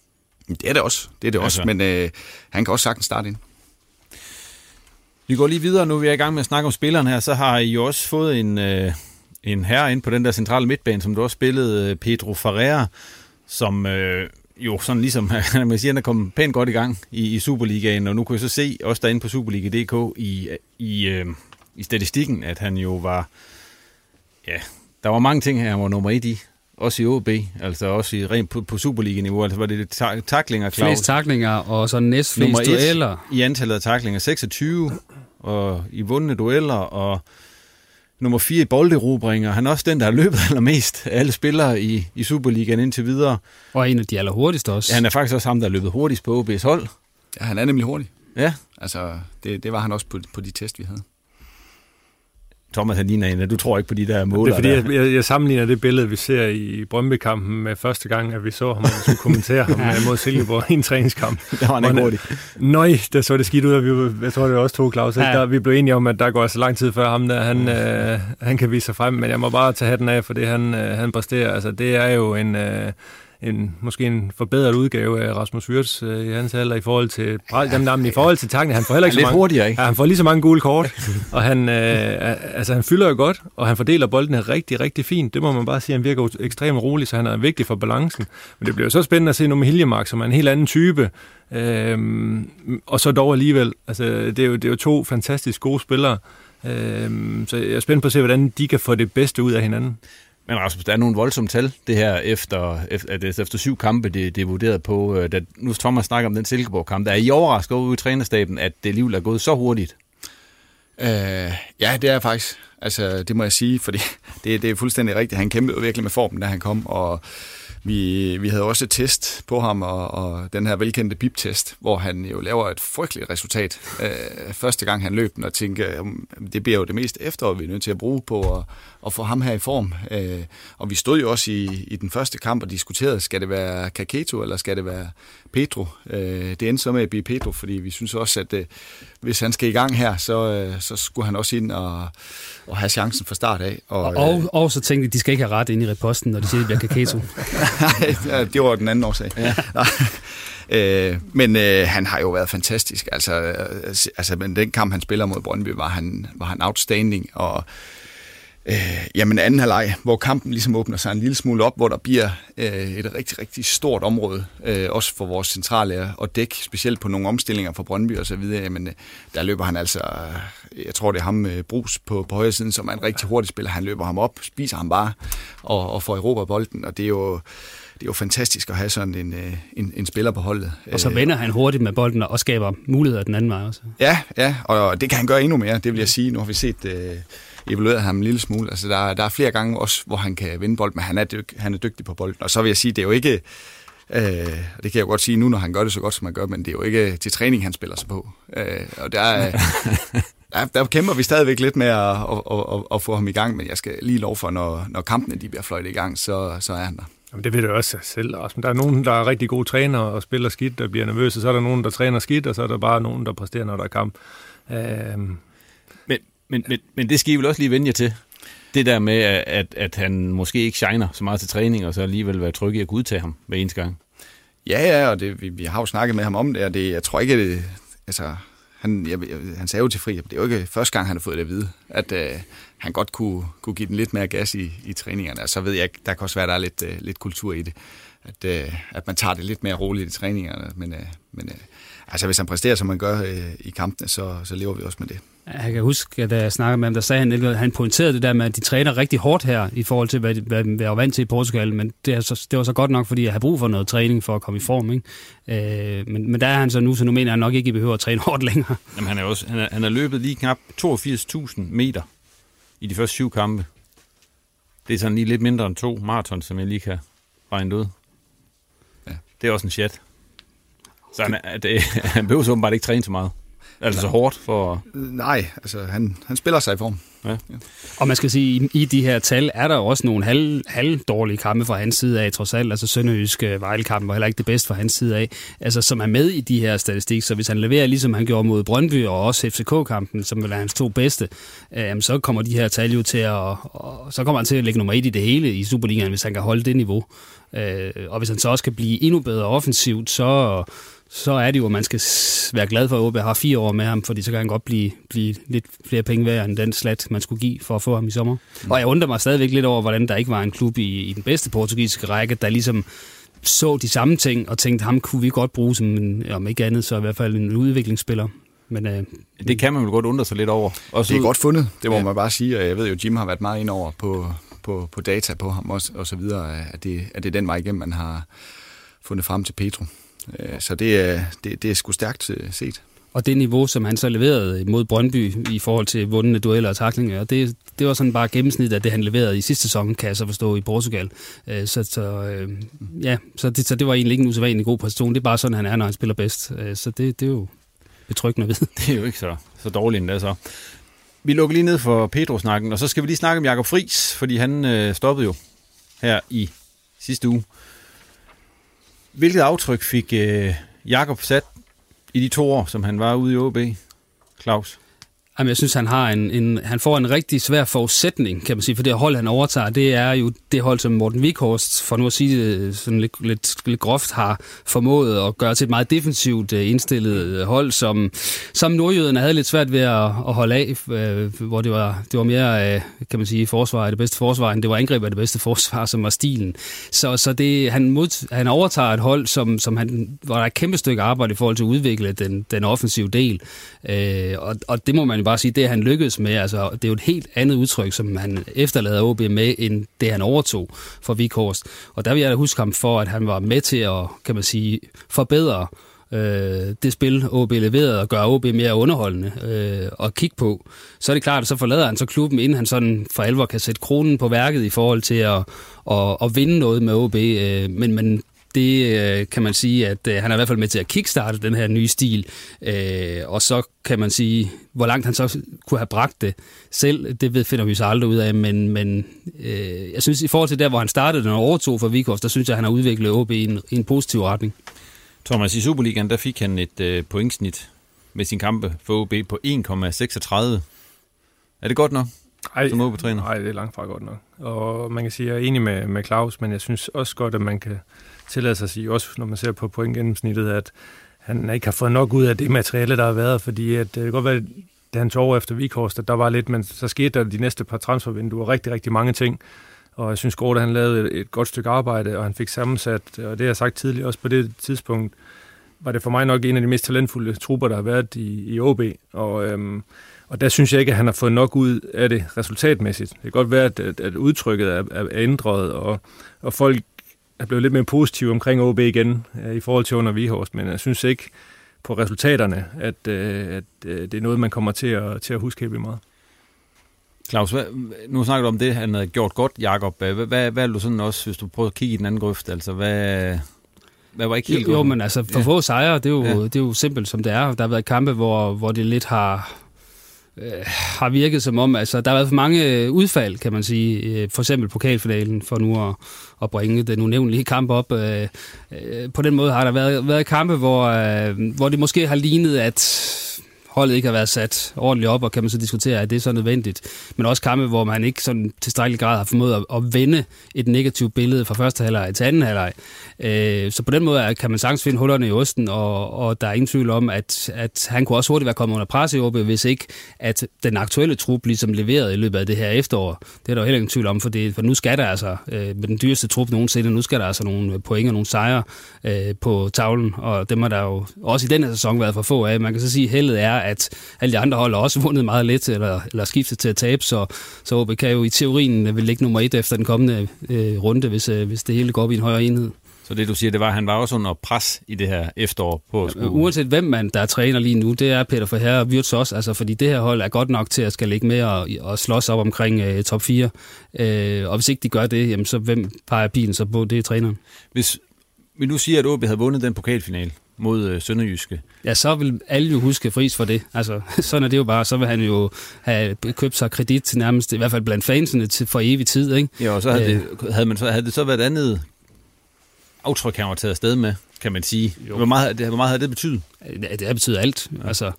Speaker 4: Det er det også, det er det også,
Speaker 3: Altså.
Speaker 4: men øh, han kan også sagtens starte ind.
Speaker 3: Vi går lige videre, nu vi er i gang med at snakke om spilleren her, så har I jo også fået en, øh, en herre ind på den der centrale midtbane, som du også spillede, øh, Pedro Ferreira, som øh, jo sådan ligesom, man siger, han er kommet pænt godt i gang i, i Superligaen, og nu kan jeg så se, også derinde på Superliga.dk i, i, øh, i statistikken, at han jo var, ja, der var mange ting her, han var nummer et i, også i OB, altså også i rent på, på Superliga-niveau, altså var det ta- taklinger, Claus?
Speaker 5: Flest taklinger, og så næst flest dueller.
Speaker 3: i antallet af taklinger, 26, og i vundne dueller, og nummer 4 i bolderobringer. Han er også den, der har løbet allermest af alle spillere i, i Superligaen indtil videre.
Speaker 5: Og en af de allerhurtigste også.
Speaker 3: Ja, han er faktisk også ham, der har løbet hurtigst på OB's hold.
Speaker 4: Ja, han er nemlig hurtig.
Speaker 3: Ja.
Speaker 4: Altså, det, det var han også på, på de test, vi havde.
Speaker 3: Thomas, han ligner en, du tror ikke på de der måler.
Speaker 6: Det er fordi,
Speaker 3: der.
Speaker 6: jeg, jeg, jeg sammenligner det billede, vi ser i Brøndby-kampen med første gang, at vi så ham, og skulle kommentere ham øh, mod Silkeborg i en træningskamp.
Speaker 3: Der var han ikke hurtig.
Speaker 6: Nøj, der så det skidt ud, og vi, jeg tror, det var også to, Claus. Ja. Der, vi blev enige om, at der går så lang tid før ham der, han, øh, han kan vise sig frem, men jeg må bare tage hatten af for det, han, øh, han præsterer. Altså, det er jo en... Øh, en, måske en forbedret udgave af Rasmus Wirtz øh, i hans alder i forhold til dem, der, men i forhold til tankene. Han får heller ikke så mange,
Speaker 3: hurtigere, ikke?
Speaker 6: Ja, han får lige så mange gule kort, og han, øh, altså, han fylder jo godt, og han fordeler boldene rigtig, rigtig fint. Det må man bare sige, han virker ekstremt rolig, så han er vigtig for balancen. Men det bliver jo så spændende at se nu med Hiljemark, som er en helt anden type, øhm, og så dog alligevel. Altså, det, er jo, det er jo to fantastisk gode spillere, øhm, så jeg er spændt på at se, hvordan de kan få det bedste ud af hinanden.
Speaker 3: Men Rasmus, der er nogle voldsomme tal, det her efter, efter, efter syv kampe, det, det er vurderet på. Øh, da, nu Thomas snakker om den Silkeborg-kamp. Der er I overrasket over ude i trænerstaben, at det alligevel er gået så hurtigt?
Speaker 4: Øh, ja, det er jeg faktisk. Altså, det må jeg sige, fordi det, det er fuldstændig rigtigt. Han kæmpede virkelig med formen, da han kom, og vi, vi havde også et test på ham, og, og den her velkendte bip-test, hvor han jo laver et frygteligt resultat. Øh, første gang han løb den, og tænkte, "Jamen, det bliver jo det mest efterår, vi er nødt til at bruge på at, at få ham her i form. Øh, og vi stod jo også i, i den første kamp og diskuterede, skal det være Kaketo, eller skal det være Pedro? Øh, det endte så med at blive Pedro, fordi vi synes også, at øh, hvis han skal i gang her, så, øh, så skulle han også ind og, og have chancen fra start af.
Speaker 5: Og, og, og så tænkte de, de skal ikke have ret ind i reposten, når de siger, at det bliver Kaketo.
Speaker 4: Nej, det var den anden årsag. Ja. øh, men øh, han har jo været fantastisk. Altså, øh, altså men den kamp, han spiller mod Brøndby, var han, var han outstanding, og Øh, jamen anden halvleg, hvor kampen ligesom åbner sig en lille smule op, hvor der bliver øh, et rigtig, rigtig stort område, øh, også for vores centrale og dæk, specielt på nogle omstillinger fra Brøndby og så videre, men øh, der løber han altså, jeg tror det er ham øh, Brus på, på højre siden, som er en rigtig hurtig spiller, han løber ham op, spiser ham bare og, og får Europa bolden, og det er jo det er jo fantastisk at have sådan en, øh, en, en spiller på holdet.
Speaker 5: Og så vender han hurtigt med bolden og skaber muligheder den anden vej også.
Speaker 4: Ja, ja, og det kan han gøre endnu mere, det vil jeg sige. Nu har vi set øh, evalueret ham en lille smule. Altså, der, der er flere gange også, hvor han kan vinde bold, men han er, dyg, han er dygtig på bolden. Og så vil jeg sige, det er jo ikke... Øh, og det kan jeg godt sige nu, når han gør det så godt, som han gør, men det er jo ikke til træning, han spiller sig på. Øh, og der, der, der kæmper vi stadigvæk lidt med at, at, at, at få ham i gang, men jeg skal lige lov for, når, når kampene de bliver fløjtet i gang, så, så er han der.
Speaker 6: Jamen, det ved du også selv, Lars. Men der er nogen, der er rigtig gode træner og spiller skidt og bliver nervøse. Så er der nogen, der træner skidt, og så er der bare nogen, der præsterer, når der er kamp. Øhm,
Speaker 3: men, men, men det skal I vel også lige vende jer til? Det der med, at, at han måske ikke shiner så meget til træning, og så alligevel være tryg i at kunne udtage ham hver eneste gang.
Speaker 4: Ja, ja, og det, vi, vi har jo snakket med ham om det, og det, jeg tror ikke, det, altså, han, jeg, han sagde jo til Fri, det er jo ikke første gang, han har fået det at vide, at øh, han godt kunne, kunne give den lidt mere gas i, i træningerne. Og så ved jeg ikke, der kan også være, der er lidt, øh, lidt kultur i det, at, øh, at man tager det lidt mere roligt i træningerne. Men, øh, men øh, altså, hvis han præsterer, som man gør øh, i kampene, så, så lever vi også med det.
Speaker 5: Jeg kan huske, at jeg snakkede med ham, der sagde han, at han pointerede det der med, at de træner rigtig hårdt her, i forhold til, hvad, hvad jeg var vant til i Portugal, men det, er så, det var så godt nok, fordi jeg har brug for noget træning for at komme i form. Ikke? Øh, men, men der er han så nu, så nu mener jeg nok ikke, at I behøver at træne hårdt længere.
Speaker 3: Jamen, han, er også, han, er, han er løbet lige knap 82.000 meter i de første syv kampe. Det er sådan lige lidt mindre end to maraton, som jeg lige kan regne ud. Ja. Det er også en chat. Så han, er, det, han behøver så åbenbart ikke træne så meget. Altså så hårdt for...
Speaker 4: Nej, altså han, han spiller sig i form. Ja. ja.
Speaker 5: Og man skal sige, i de her tal er der også nogle halv, halv dårlige kampe fra hans side af, trods alt. Altså Sønderjyske Vejlekampen var heller ikke det bedste fra hans side af. Altså som er med i de her statistik. Så hvis han leverer, ligesom han gjorde mod Brøndby og også FCK-kampen, som vil er hans to bedste, øh, så kommer de her tal jo til at... Og, så kommer han til at lægge nummer et i det hele i Superligaen, hvis han kan holde det niveau. Øh, og hvis han så også kan blive endnu bedre offensivt, så så er det jo, at man skal være glad for, at OB har fire år med ham, fordi så kan han godt blive, blive lidt flere penge værd end den slat, man skulle give for at få ham i sommer. Mm. Og jeg undrer mig stadigvæk lidt over, hvordan der ikke var en klub i, i den bedste portugisiske række, der ligesom så de samme ting og tænkte, ham kunne vi godt bruge som, en, om ikke andet, så i hvert fald en udviklingsspiller. Men, øh,
Speaker 3: det kan man vel godt undre sig lidt over.
Speaker 4: Også det er ud... godt fundet, det må ja. man bare sige. Og jeg ved jo, Jim har været meget ind over på, på, på data på ham også, og så videre, at det, at det er den vej igennem, man har fundet frem til Petro. Øh, så det er, det, det er sgu stærkt øh, set.
Speaker 5: Og det niveau, som han så leverede mod Brøndby i forhold til vundne dueller og taklinger, det, det var sådan bare gennemsnit af det, han leverede i sidste sæson, kan jeg så forstå, i Portugal. Øh, så, så, ja, så, det, så det var egentlig ikke en usædvanlig god præstation. Det er bare sådan, han er, når han spiller bedst. Så det, det er jo betryggende ved.
Speaker 3: Det er jo ikke så, så dårligt endda så. Vi lukker lige ned for Pedro-snakken, og så skal vi lige snakke om Jakob Friis, fordi han øh, stoppede jo her i sidste uge. Hvilket aftryk fik øh, Jakob sat i de to år, som han var ude i OB, Claus?
Speaker 5: Jamen, jeg synes, han, har en, en, han får en rigtig svær forudsætning, kan man sige, for det hold, han overtager, det er jo det hold, som Morten Vikhorst, for nu at sige det sådan lidt, lidt, lidt groft, har formået at gøre til et meget defensivt øh, indstillet øh, hold, som, som nordjyderne havde lidt svært ved at, at holde af, øh, hvor det var, det var mere, kan man sige, forsvar det bedste forsvar, end det var angreb af det bedste forsvar, som var stilen. Så, så det, han, mod, han overtager et hold, som, som han, hvor der er et kæmpe stykke arbejde i forhold til at udvikle den, den offensive del. og, og det må man jo bare sige, det han lykkedes med, altså det er jo et helt andet udtryk, som han efterlader OB med, end det han overtog for Vikhorst. Og der vil jeg da huske ham for, at han var med til at, kan man sige, forbedre øh, det spil, OB leverede, og gøre OB mere underholdende øh, og kigge på. Så er det klart, at så forlader han så klubben, inden han sådan for alvor kan sætte kronen på værket i forhold til at, at, at vinde noget med OB. Øh, men, men det øh, kan man sige, at øh, han er i hvert fald med til at kickstarte den her nye stil. Øh, og så kan man sige, hvor langt han så kunne have bragt det selv, det ved, finder vi så aldrig ud af, men, men øh, jeg synes, i forhold til der, hvor han startede den overtog for Vikos, der synes jeg, han har udviklet OB i en, i en positiv retning.
Speaker 3: Thomas, i Superligaen, der fik han et øh, pointsnit med sin kampe for OB på 1,36. Er det godt nok?
Speaker 6: Ej,
Speaker 3: som OB-træner?
Speaker 6: Nej, det er langt fra godt nok. Og man kan sige, at jeg er enig med, med Claus, men jeg synes også godt, at man kan tillade sig at sige, også når man ser på pointgennemsnittet, at han ikke har fået nok ud af det materiale, der har været, fordi at, øh, det kan godt være, da han tog over efter Vikhorst, at der var lidt, men så skete der de næste par transfervinduer rigtig, rigtig mange ting. Og jeg synes, Gorte, han lavede et, godt stykke arbejde, og han fik sammensat, og det har jeg sagt tidligere, også på det tidspunkt, var det for mig nok en af de mest talentfulde trupper, der har været i, i OB. Og, øhm, og der synes jeg ikke, at han har fået nok ud af det resultatmæssigt. Det kan godt være, at, at, at udtrykket er, er ændret, og, og folk er blevet lidt mere positive omkring OB igen øh, i forhold til under Vihorst, men jeg synes ikke på resultaterne, at, øh, at øh, det er noget, man kommer til at, til at huske helt meget.
Speaker 3: Claus, hvad, nu snakker du om det, han havde gjort godt, Jakob. Hvad, hvad, hvad er du sådan også, hvis du prøver at kigge i den anden grøft? Altså, hvad, hvad var ikke helt
Speaker 5: jo, jo, men altså, for ja. få sejre, det er, jo, ja. det er jo simpelt som det er. Der har været kampe, hvor, hvor det lidt har, øh, har virket som om, altså der har været for mange øh, udfald, kan man sige. Øh, for eksempel pokalfinalen, for nu at, at bringe den unævnlige kamp op. Øh, øh, på den måde har der været, været kampe, hvor, øh, hvor det måske har lignet, at holdet ikke har været sat ordentligt op, og kan man så diskutere, at det er så nødvendigt. Men også kampe, hvor man ikke sådan tilstrækkelig grad har formået at, at vende et negativt billede fra første halvleg til anden halvleg. Øh, så på den måde kan man sagtens finde hullerne i osten, og, og der er ingen tvivl om, at, at han kunne også hurtigt være kommet under pres i OB, hvis ikke at den aktuelle trup ligesom leverede i løbet af det her efterår. Det er der jo heller ingen tvivl om, for, det, for nu skal der altså, øh, med den dyreste trup nogensinde, nu skal der altså nogle øh, point og nogle sejre øh, på tavlen, og dem har der jo også i den her sæson været for få af. Man kan så sige, at heldet er, at alle de andre hold også vundet meget lidt, eller, eller skiftet til at tabe, så, så OB kan jo i teorien vil ligge nummer et efter den kommende øh, runde, hvis, øh, hvis det hele går op i en højere enhed.
Speaker 3: Så det du siger, det var, at han var også under pres i det her efterår på
Speaker 5: at Uanset hvem man der er træner lige nu, det er Peter Forherre og Wirtz også, altså, fordi det her hold er godt nok til at skal ligge med og, og slås op omkring øh, top 4. Øh, og hvis ikke de gør det, jamen, så hvem peger pilen så på? Det er træneren.
Speaker 3: Hvis vi nu siger, at OB havde vundet den pokalfinal, mod øh, Sønderjyske.
Speaker 5: Ja, så vil alle jo huske Fris for det. Altså, sådan er det jo bare. Så vil han jo have købt sig kredit til nærmest, i hvert fald blandt fansene, til for evig tid. Ikke?
Speaker 3: Ja, og så havde, øh, det, havde, man så, havde det så været andet aftryk, han var taget afsted med, kan man sige. Hvor meget, det, hvor meget havde det betydet?
Speaker 5: Ja, det har betydet alt. Ja. Altså,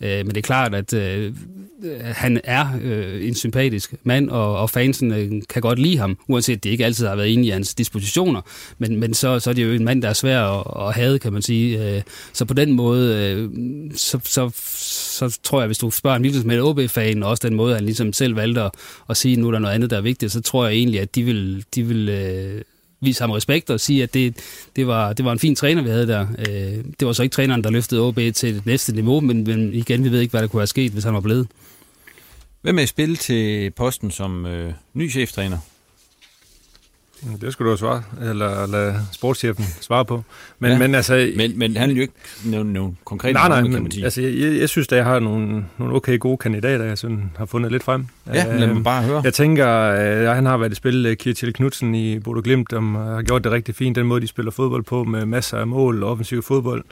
Speaker 5: øh, men det er klart, at øh, han er øh, en sympatisk mand, og, og fansen øh, kan godt lide ham, uanset det ikke altid har været enige i hans dispositioner. Men, men så, så er det jo en mand, der er svær at, at have, kan man sige. Øh, så på den måde, øh, så, så, så tror jeg, hvis du spørger en hvilken med OB-fan, og også den måde, han ligesom selv valgte at, at sige, at nu er der noget andet, der er vigtigt, så tror jeg egentlig, at de vil, de vil øh, vise ham respekt og sige, at det, det, var, det var en fin træner, vi havde der. Øh, det var så ikke træneren, der løftede OB til det næste niveau, men, men igen, vi ved ikke, hvad der kunne have sket, hvis han var blevet.
Speaker 3: Hvem er i spil til posten som øh, ny cheftræner?
Speaker 6: Det skulle du svare, eller lade sportschefen svare på. Men,
Speaker 3: ja,
Speaker 6: men, altså,
Speaker 3: men, men han vil jo ikke nævne nogle konkrete
Speaker 6: nej, nej, sige. Altså, jeg, jeg synes, at jeg har nogle, nogle okay gode kandidater, jeg synes, har fundet lidt frem.
Speaker 3: Ja, lad mig bare høre.
Speaker 6: Jeg tænker, at han har været i spil, øh, Kjetil Knudsen i Bodo Glimt, som har gjort det rigtig fint, den måde, de spiller fodbold på, med masser af mål og offensiv fodbold.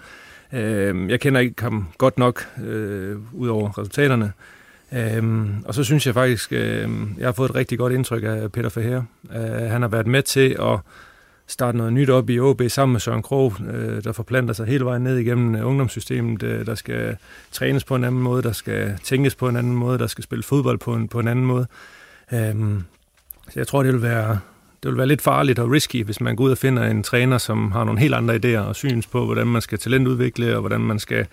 Speaker 6: Øh, jeg kender ikke ham godt nok, øh, ud over resultaterne. Øhm, og så synes jeg faktisk, øhm, jeg har fået et rigtig godt indtryk af Peter Ferrer. Øh, han har været med til at starte noget nyt op i OB sammen med Søren Krog, øh, der forplanter sig hele vejen ned igennem øh, ungdomssystemet, øh, der skal trænes på en anden måde, der skal tænkes på en anden måde, der skal spille fodbold på en, på en anden måde. Øhm, så jeg tror, det vil være det vil være lidt farligt og risky, hvis man går ud og finder en træner, som har nogle helt andre idéer og syns på, hvordan man skal talentudvikle, og hvordan man skal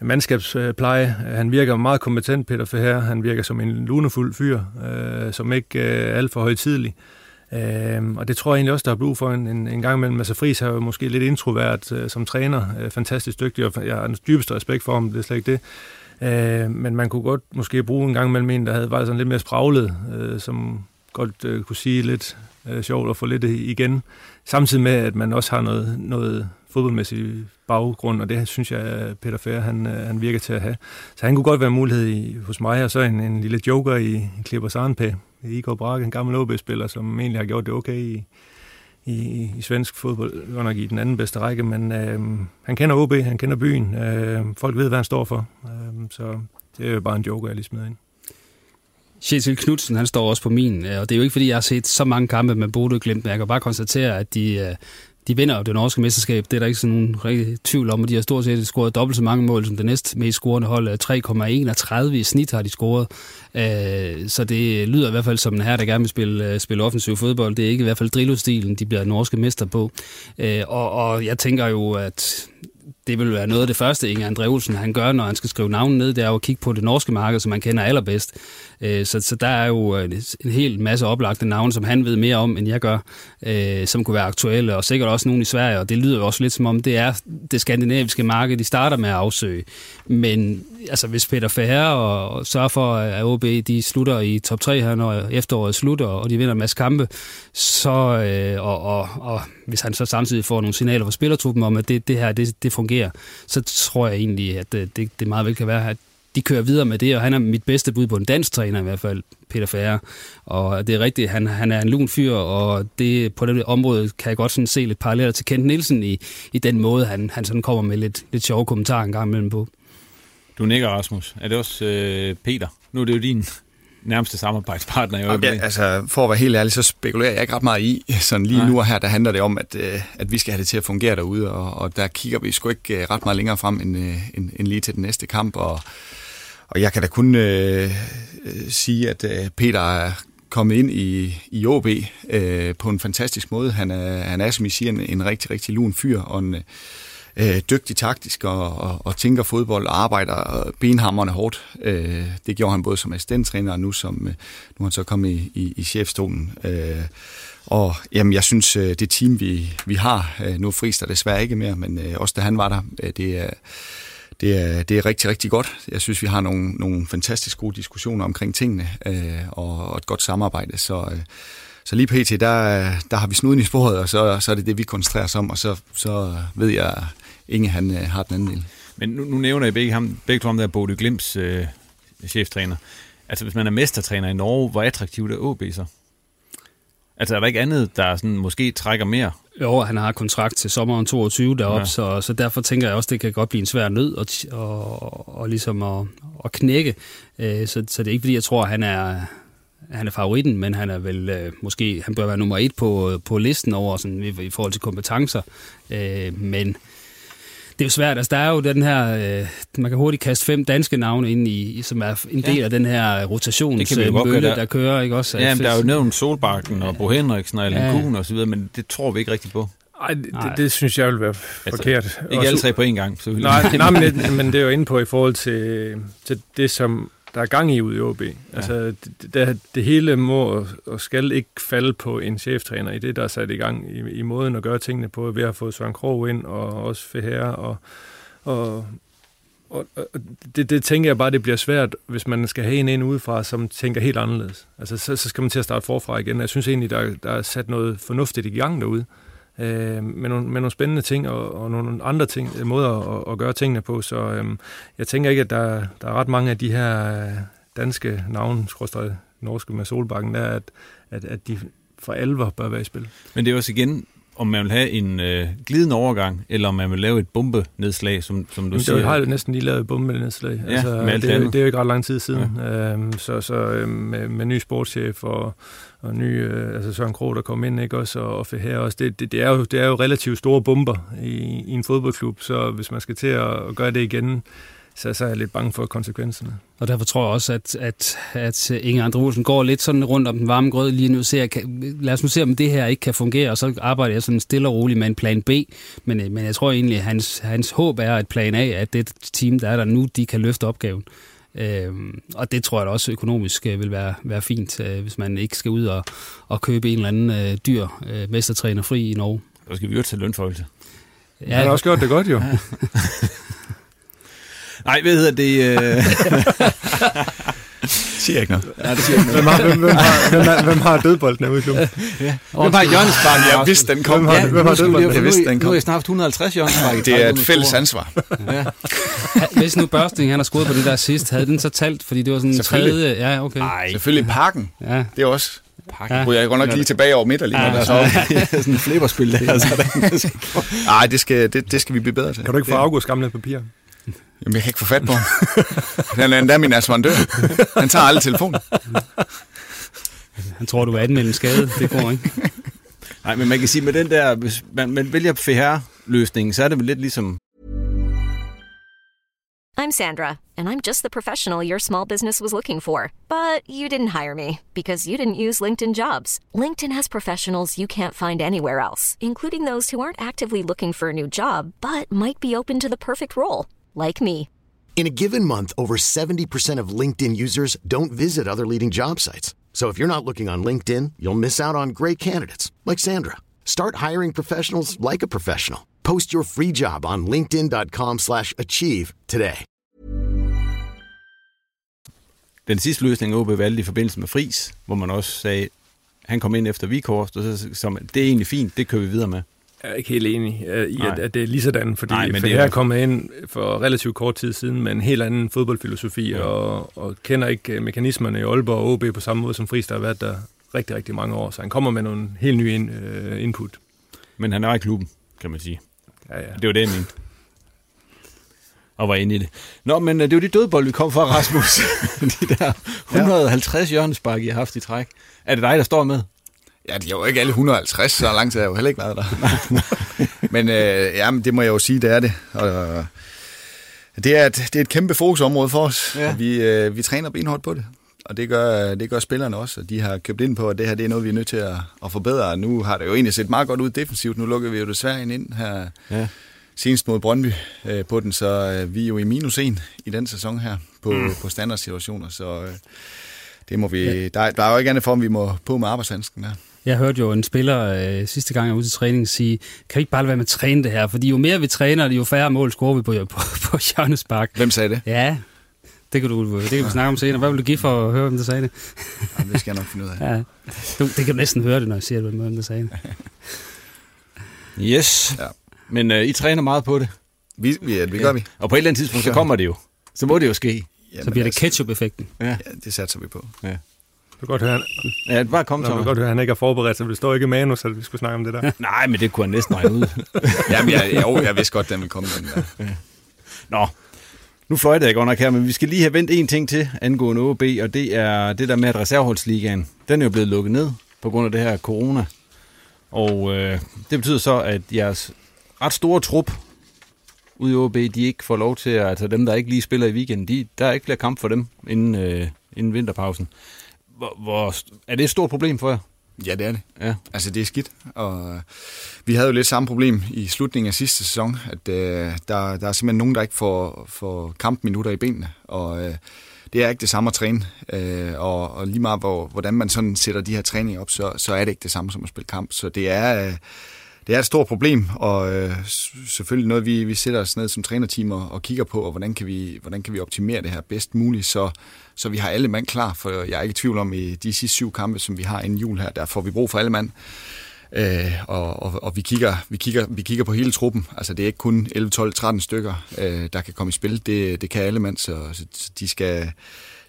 Speaker 6: mandskabspleje. Han virker meget kompetent, Peter Ferrer. Han virker som en lunefuld fyr, øh, som ikke øh, er alt for højtidlig. Øh, og det tror jeg egentlig også, der er brug for en, en, en gang imellem. Altså Friis er jo måske lidt introvert øh, som træner, øh, fantastisk dygtig, og jeg har den dybeste respekt for ham, det er slet ikke det. Øh, men man kunne godt måske bruge en gang imellem en, der havde været sådan lidt mere spraglet, øh, som godt øh, kunne sige lidt øh, sjovt og få lidt igen. Samtidig med, at man også har noget, noget fodboldmæssig baggrund, og det synes jeg, Peter Fær, han, øh, han virker til at have. Så han kunne godt være en mulighed i, hos mig, og så en, en lille joker i, Klippers Arnpæ, Igor Brakke, en gammel OB-spiller, som egentlig har gjort det okay i, i, i svensk fodbold, godt nok i den anden bedste række, men øh, han kender OB, han kender byen, øh, folk ved, hvad han står for, øh, så det er jo bare en joker, jeg lige smider ind.
Speaker 5: Kjetil Knudsen, han står også på min, øh, og det er jo ikke, fordi jeg har set så mange kampe med Bodø Glimt, men jeg kan bare konstatere, at de, øh, de vinder jo det norske mesterskab. Det er der ikke sådan nogen rigtig tvivl om, og de har stort set scoret dobbelt så mange mål som det næst mest scorende hold. Øh, 3,31 i snit har de scoret. Øh, så det lyder i hvert fald som en her, der gerne vil spille, øh, spille offensiv fodbold. Det er ikke i hvert fald drillostilen, de bliver norske mester på. Øh, og, og jeg tænker jo, at det vil være noget af det første, Inge André Olsen han gør, når han skal skrive navnet ned, det er jo at kigge på det norske marked, som man kender allerbedst. Øh, så, så der er jo øh, en, en hel masse oplagte navne, som han ved mere om, end jeg gør, øh, som kunne være aktuelle, og sikkert også nogen i Sverige, og det lyder jo også lidt som om, det er det skandinaviske marked, de starter med at afsøge. Men altså, hvis Peter Færre og sørger for, at OB de slutter i top 3 her, når efteråret slutter, og de vinder en masse kampe, så, øh, og, og, og hvis han så samtidig får nogle signaler fra spillertruppen om, at det, det her det, det fungerer, så tror jeg egentlig, at øh, det, det meget vel kan være, at de kører videre med det, og han er mit bedste bud på en dansk træner i hvert fald, Peter Færre. Og det er rigtigt, han, han er en lun fyr, og det, på det område kan jeg godt sådan se lidt paralleller til Kent Nielsen i, i den måde, han, han sådan kommer med lidt, lidt sjove kommentarer en gang imellem på.
Speaker 3: Du nikker, Rasmus. Er det også øh, Peter? Nu er det jo din nærmeste samarbejdspartner i
Speaker 4: øjeblikket. Ja, altså, for at være helt ærlig, så spekulerer jeg ikke ret meget i. Sådan lige Nej. nu og her, der handler det om, at, øh, at vi skal have det til at fungere derude, og, og der kigger vi sgu ikke øh, ret meget længere frem end, øh, end, end lige til den næste kamp, og, og jeg kan da kun øh, øh, sige, at øh, Peter er kommet ind i, i OB øh, på en fantastisk måde. Han er, han er som I siger, en, en rigtig, rigtig lun fyr, og en, øh, dygtig taktisk og, og, og tænker fodbold og arbejder benhammerne hårdt. Øh, det gjorde han både som assistenttræner og nu som øh, nu er han så kommet i, i, i chefstolen. Øh, og jamen, jeg synes, øh, det team, vi, vi har, øh, nu er Friis der desværre ikke mere, men øh, også da han var der, det er det er, det er rigtig, rigtig godt. Jeg synes, vi har nogle, nogle fantastisk gode diskussioner omkring tingene øh, og, og et godt samarbejde. Så, øh, så lige pt, der, der har vi snuden i sporet, og så, så er det det, vi koncentrerer os om, og så, så ved jeg, at Inge han, øh, har den anden del.
Speaker 3: Men nu, nu nævner jeg begge, ham, begge to om der Bodø Glimps øh, cheftræner. Altså hvis man er mestertræner i Norge, hvor attraktivt er OB så? Altså er der ikke andet, der sådan, måske trækker mere?
Speaker 5: Jo, han har kontrakt til sommeren 22 deroppe, ja. så, så derfor tænker jeg også, det kan godt blive en svær nød at, og, og ligesom at, at knække. Øh, så, så det er ikke fordi, jeg tror, han er, han er favoritten, men han er vel øh, måske, han bør være nummer et på, på listen over sådan, i, i forhold til kompetencer. Øh, men det er jo svært. Altså, der er jo den her... Øh, man kan hurtigt kaste fem danske navne ind i, som er en del ja. af den her rotationsmølle, der. der kører, ikke også?
Speaker 3: Ja, men der er jo nævnt Solbakken og Bo Henriksen og Allen ja. Kuhn og så videre, men det tror vi ikke rigtigt på.
Speaker 6: Ej, det, det, det synes jeg vil være altså, forkert.
Speaker 3: Ikke alle tre på én gang,
Speaker 6: Nej, nej men, men det er jo inde på i forhold til, til det, som der er gang i ude i OB. Ja. Altså, det, det, det hele må og skal ikke falde på en cheftræner i det, der er sat i gang i, i måden at gøre tingene på. Vi har fået Søren Krog ind, og også Feher, og, og, og, og det, det tænker jeg bare, det bliver svært, hvis man skal have en ind udefra, som tænker helt anderledes. Altså, så, så skal man til at starte forfra igen. Jeg synes egentlig, der, der er sat noget fornuftigt i gang derude øh, med, nogle, med nogle spændende ting og, og nogle andre ting, øh, måder at, at gøre tingene på. Så øh, jeg tænker ikke, at der, der er ret mange af de her øh, danske navne, norske med Solbakken, der at, at, at de for alvor bør være i spil.
Speaker 3: Men det er også igen, om man vil have en øh, glidende overgang, eller om man vil lave et bombenedslag, som, som du Jamen, siger.
Speaker 6: Jeg har næsten lige lavet et bombenedslag.
Speaker 3: Ja, altså,
Speaker 6: det, det, er jo ikke ret lang tid siden. Ja. Øhm, så så øhm, med, med ny sportschef og, og ny, øh, altså Søren Kroh, der kom ind, ikke også, og, og her også. Det, det, det, er jo, det er jo relativt store bomber i, i en fodboldklub, så hvis man skal til at, at gøre det igen, så, så er jeg lidt bange for konsekvenserne.
Speaker 5: Og derfor tror jeg også, at, at, at Inge Andre Olsen går lidt sådan rundt om den varme grød lige nu. Ser, kan, lad os nu se, om det her ikke kan fungere, og så arbejder jeg sådan stille og roligt med en plan B. Men, øh, men jeg tror egentlig, at hans, hans håb er, at plan A, at det team, der er der nu, de kan løfte opgaven. Øhm, og det tror jeg da også økonomisk øh, vil være, være fint, øh, hvis man ikke skal ud og, og købe en eller anden øh, dyr øh, mestertræner fri i Norge.
Speaker 3: Så skal vi jo til lønforholdelse.
Speaker 6: Ja, han har også gjort det godt jo.
Speaker 3: Nej, hvad hedder det? Øh...
Speaker 4: siger ikke noget.
Speaker 6: Ja, det siger ikke noget. Hvem har, hvem, hvem har, hvem har, hvem har dødbolden ude i klubben?
Speaker 3: Ja. Hvem har hjørnesparken?
Speaker 4: Jeg vidste, den kom.
Speaker 6: Hvem har, ja, hvem har dødbolden?
Speaker 3: Jeg vidste, den kom. Nu har jeg snart 150 hjørnespark.
Speaker 4: Det er et fælles ansvar.
Speaker 5: Ja. Hvis nu Børsting han har skudt på det der sidst, havde den så talt, fordi det var sådan en tredje... Ja, okay.
Speaker 4: Nej, selvfølgelig parken. Ja. Det er også pakke. Ja. Jeg går nok lige tilbage over midt lige. Ja, så.
Speaker 3: sådan en flipperspil.
Speaker 4: Nej, det skal, det, det skal vi blive bedre til.
Speaker 6: Kan du ikke få August gamle papir?
Speaker 4: Jamen, jeg kan ikke få fat på ham. Han er endda min asfandør. Han tager aldrig telefonen.
Speaker 5: Han tror, du er anmeldt en skade. Det går ikke.
Speaker 3: Nej, men man kan sige, med den der, hvis man, man vælger FHR-løsningen, så er det vel lidt ligesom,
Speaker 7: I'm Sandra, and I'm just the professional your small business was looking for. But you didn't hire me because you didn't use LinkedIn jobs. LinkedIn has professionals you can't find anywhere else, including those who aren't actively looking for a new job but might be open to the perfect role, like me.
Speaker 8: In a given month, over 70% of LinkedIn users don't visit other leading job sites. So if you're not looking on LinkedIn, you'll miss out on great candidates like Sandra. Start hiring professionals like a professional. Post your free job on linkedin.com/achieve slash achieve today.
Speaker 3: den sidste løsning, OB valgte i forbindelse med Fris, hvor man også sagde, han kom ind efter Vikhorst, og så som, det er egentlig fint, det kører vi videre med.
Speaker 6: Jeg er ikke helt enig øh, i, at, at det er lige sådan, fordi
Speaker 3: Nej, men
Speaker 6: for
Speaker 3: det er
Speaker 6: jeg er
Speaker 3: jo-
Speaker 6: kommet ind for relativt kort tid siden med en helt anden fodboldfilosofi, ja. og, og kender ikke øh, mekanismerne i Aalborg og OB på samme måde som Friis, der har været der rigtig, rigtig mange år. Så han kommer med nogle helt nye in, øh, input.
Speaker 3: Men han er i klubben, kan man sige.
Speaker 6: Ja, ja.
Speaker 3: Det var det, jeg mente. Og var inde i det. Nå, men øh, det var de dødbold, vi kom fra, Rasmus. de der 150 hjørnespark, I har haft i træk. Er det dig, der står med?
Speaker 4: Ja, det er jo ikke alle 150, så lang tid har jeg jo heller ikke været der. men øh, jamen, det må jeg jo sige, det er det. Og, øh, det, er et, det er et kæmpe fokusområde for os,
Speaker 3: Ja.
Speaker 4: vi, øh, vi træner benhårdt på det. Og det gør, det gør spillerne også, og de har købt ind på, at det her det er noget, vi er nødt til at, at forbedre. Nu har det jo egentlig set meget godt ud defensivt. Nu lukker vi jo desværre en ind her
Speaker 3: Ja.
Speaker 4: senest mod Brøndby øh, på den, så øh, vi er jo i minus 1 i den sæson her på, mm. på standardsituationer, så øh, det må vi, ja. der, er- der er jo ikke andet for, om vi må på med arbejdshandsken der.
Speaker 5: Jeg hørte jo en spiller øh, sidste gang, jeg var ude til træning, sige, kan vi ikke bare lade være med at træne det her? Fordi jo mere vi træner, jo færre mål scorer vi på, på, på hjørnespark.
Speaker 4: Hvem sagde det?
Speaker 5: Ja, det kan, du, det kan vi snakke om senere. Hvad vil du give for at høre, hvem der sagde det?
Speaker 4: Jamen, det skal jeg nok finde ud af.
Speaker 5: Ja, du, det kan du næsten høre det, når jeg siger, hvem der sagde det.
Speaker 3: Yes.
Speaker 4: Ja.
Speaker 3: Men øh, I træner meget på det.
Speaker 4: Vi, vi, det gør vi.
Speaker 3: Og på et eller andet tidspunkt, så kommer det jo. Så må det jo ske.
Speaker 5: Så bliver det ketchup-effekten.
Speaker 3: Ja.
Speaker 4: Ja, det satser vi på.
Speaker 3: ja.
Speaker 6: Du kan godt høre, han,
Speaker 3: Ja, bare kom,
Speaker 6: Nå, kan godt høre, at han ikke er forberedt, så det står ikke i manus, at vi skulle snakke om det der.
Speaker 3: Nej, men det kunne han næsten regne ud.
Speaker 4: Jamen, jeg, jo, jeg vidste godt, den ville komme. Den der.
Speaker 3: Nå, nu fløjter jeg godt nok her, men vi skal lige have vendt en ting til angående OB, og det er det der med, at reserveholdsligaen, den er jo blevet lukket ned på grund af det her corona. Og øh, det betyder så, at jeres ret store trup ude i OB, de ikke får lov til, at, altså dem, der ikke lige spiller i weekenden, de, der er ikke flere kamp for dem inden, øh, inden vinterpausen. Hvor, hvor, er det et stort problem for jer?
Speaker 4: Ja, det er det.
Speaker 3: Ja.
Speaker 4: Altså, det er skidt. Og øh, vi havde jo lidt samme problem i slutningen af sidste sæson, at øh, der, der er simpelthen nogen, der ikke får, får kampminutter i benene. Og øh, det er ikke det samme at træne. Øh, og, og lige meget, hvor, hvordan man sådan sætter de her træninger op, så, så er det ikke det samme som at spille kamp. Så det er... Øh, det er et stort problem, og øh, selvfølgelig noget, vi, vi sætter os ned som trænerteam og, og kigger på, og hvordan kan, vi, hvordan kan vi optimere det her bedst muligt, så, så vi har alle mand klar, for jeg er ikke i tvivl om, i de sidste syv kampe, som vi har inden jul her, der får vi brug for alle mand. Øh, og, og, og vi, kigger, vi, kigger, vi kigger på hele truppen. Altså det er ikke kun 11, 12, 13 stykker, øh, der kan komme i spil. Det, det kan alle mand, så, så de skal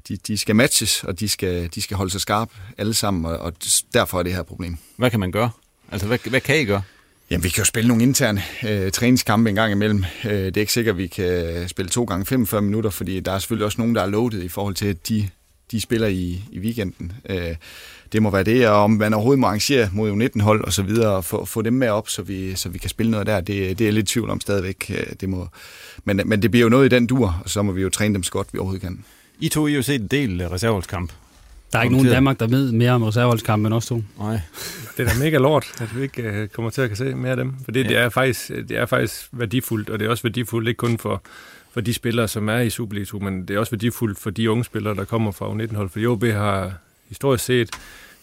Speaker 4: de, de skal matches, og de skal, de skal holde sig skarpe alle sammen, og, og derfor er det her problem.
Speaker 3: Hvad kan man gøre? Altså, hvad, hvad kan I gøre?
Speaker 4: Jamen, vi kan jo spille nogle interne øh, træningskampe en gang imellem. Øh, det er ikke sikkert, at vi kan spille to gange 45 minutter, fordi der er selvfølgelig også nogen, der er loaded i forhold til, at de, de spiller i, i weekenden. Øh, det må være det, og om man overhovedet må arrangere mod U19-hold og så videre, og få, få dem med op, så vi, så vi kan spille noget der, det, det er jeg lidt tvivl om stadigvæk. Øh, Det må, men, men det bliver jo noget i den dur, og så må vi jo træne dem så godt, vi overhovedet kan.
Speaker 3: I to I har jo set en del øh, reserveholdskamp.
Speaker 5: Der er ikke nogen i Danmark, der ved mere om reserveholdskampen end os to.
Speaker 3: Nej.
Speaker 6: Det er da mega lort, at vi ikke øh, kommer til at kan se mere af dem. For det, ja. det, er faktisk, det er faktisk værdifuldt, og det er også værdifuldt ikke kun for, for de spillere, som er i Superliga, men det er også værdifuldt for de unge spillere, der kommer fra U19-hold. For OB har historisk set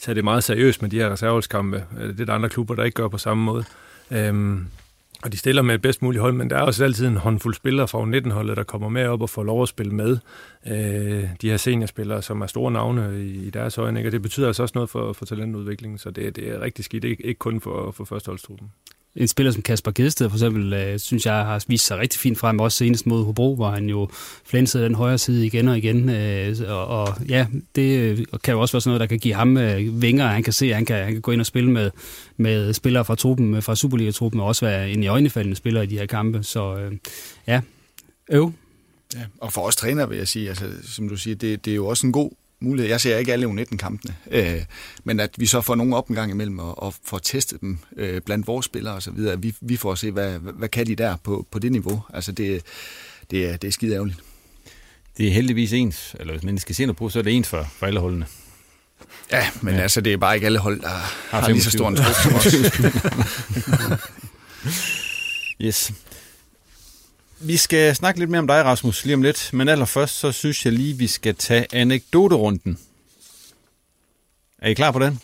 Speaker 6: taget det meget seriøst med de her reserveholdskampe. Øh, Det er der andre klubber, der ikke gør på samme måde. Øhm, og de stiller med et bedst muligt hold, men der er også altid en håndfuld spillere fra 19-holdet, der kommer med op og får lov at spille med. Øh, de her seniorspillere, som er store navne i, i deres øjne, ikke? og det betyder altså også noget for, for talentudviklingen, så det, det er rigtig skidt, ikke, ikke kun for, for førsteholdstruppen.
Speaker 5: En spiller som Kasper Gedsted for eksempel, øh, synes jeg har vist sig rigtig fint frem, også senest mod Hobro, hvor han jo flænsede den højre side igen og igen. Øh, og, og ja, det øh, kan jo også være sådan noget, der kan give ham øh, vinger. Han kan se, at han kan, han kan gå ind og spille med, med spillere fra truppen, fra Superliga-truppen, og også være en i øjnefaldende spiller i de her kampe. Så øh, ja, øv.
Speaker 4: Ja, og for os træner vil jeg sige, altså, som du siger, det, det er jo også en god mulighed. Jeg ser ikke alle U19-kampene, øh, men at vi så får nogle op en gang imellem og, og får testet dem øh, blandt vores spillere osv. Vi, vi får at se, hvad, hvad kan de der på, på det niveau. Altså det, det, er, det er skide ærgerligt.
Speaker 3: Det er heldigvis ens, eller hvis man skal se noget på, så er det ens for, for alle holdene.
Speaker 4: Ja, men ja. altså, det er bare ikke alle hold, der har, har lige så stor en trup som os.
Speaker 3: yes. Vi skal snakke lidt mere om dig, Rasmus, lige om lidt. Men allerførst, så synes jeg lige, vi skal tage anekdoterunden. Er I klar på den?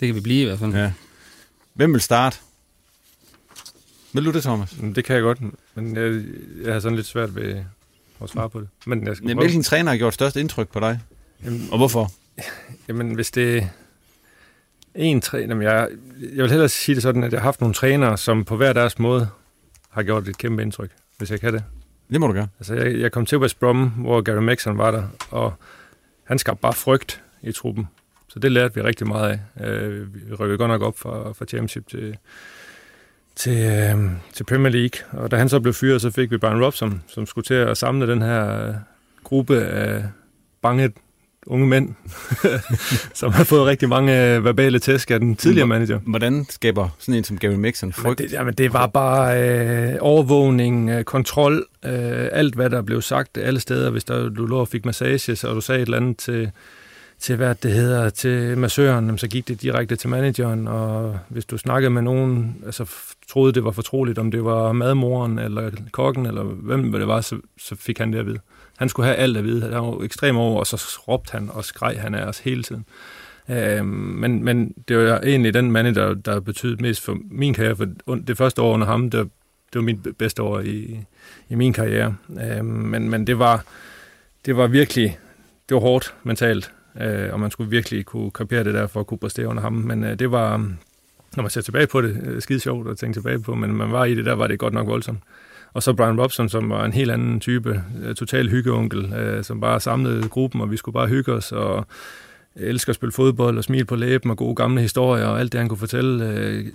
Speaker 5: Det kan vi blive i hvert fald.
Speaker 3: Ja. Hvem vil starte? Vil du det, Thomas?
Speaker 6: Det kan jeg godt, men jeg, jeg har sådan lidt svært ved at svare på det. Men jeg
Speaker 3: skal Hvilken træner har gjort størst indtryk på dig? Jamen, og hvorfor?
Speaker 6: Jamen, hvis det en træner, jeg, jeg vil hellere sige det sådan, at jeg har haft nogle trænere, som på hver deres måde har gjort et kæmpe indtryk, hvis jeg kan det.
Speaker 3: Det må du gøre.
Speaker 6: Altså, jeg, jeg kom til West Brom, hvor Gary Maxon var der, og han skabte bare frygt i truppen. Så det lærte vi rigtig meget af. Øh, vi rykkede godt nok op fra, fra Championship til, til, øh, til Premier League, og da han så blev fyret, så fik vi Brian Robson, som skulle til at samle den her gruppe af bange unge mænd, som har fået rigtig mange øh, verbale tæsk af den tidligere manager.
Speaker 3: Hvordan skaber sådan en som Gary Mixon frygt?
Speaker 6: Men det, jamen, det var bare øh, overvågning, øh, kontrol, øh, alt hvad der blev sagt alle steder. Hvis der, du lå og fik massage, så du sagde et eller andet til, til hvad det hedder, til massøren, så gik det direkte til manageren, og hvis du snakkede med nogen, altså troede det var fortroligt, om det var madmoren, eller kokken, eller hvem det var, så, så fik han det at vide. Han skulle have alt at vide. Han var ekstrem over, og så råbte han og skreg han af os hele tiden. Øh, men, men det var egentlig den mand, der, der betød mest for min karriere, for det første år under ham, det, det var mit bedste år i, i min karriere. Øh, men, men det var, det var virkelig, det var hårdt mentalt, øh, og man skulle virkelig kunne kapere det der for at kunne præstere under ham. Men øh, det var, når man ser tilbage på det, øh, skide sjovt at tænke tilbage på, men man var i det der, var det godt nok voldsomt. Og så Brian Robson, som var en helt anden type, øh, total hyggeonkel, øh, som bare samlede gruppen, og vi skulle bare hygge os, og elsker at spille fodbold, og smile på læben, og gode gamle historier, og alt det, han kunne fortælle. Øh,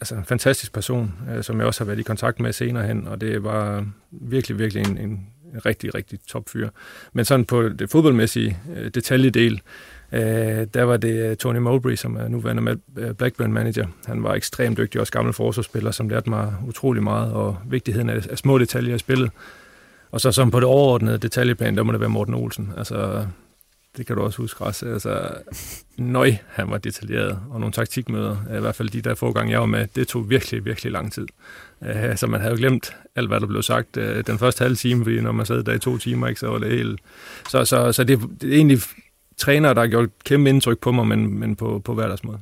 Speaker 6: altså en fantastisk person, øh, som jeg også har været i kontakt med senere hen, og det var virkelig, virkelig en, en rigtig, rigtig topfyr. Men sådan på det fodboldmæssige øh, detaljedel, Øh, der var det øh, Tony Mowbray, som er nuværende med øh, Blackburn manager. Han var ekstremt dygtig, også gammel forsvarsspiller, som lærte mig utrolig meget, og vigtigheden af, af små detaljer i spillet. Og så som på det overordnede detaljeplan, der må det være Morten Olsen. Altså, det kan du også huske, Ras. Altså, nøj, han var detaljeret, og nogle taktikmøder, i hvert fald de der få gange, jeg var med, det tog virkelig, virkelig lang tid. Øh, så man havde jo glemt alt, hvad der blev sagt den første halve time, fordi når man sad der i to timer, ikke, så var det helt... Så, så, så det, det er egentlig trænere, der har gjort kæmpe indtryk på mig, men, men på, på hver deres måde.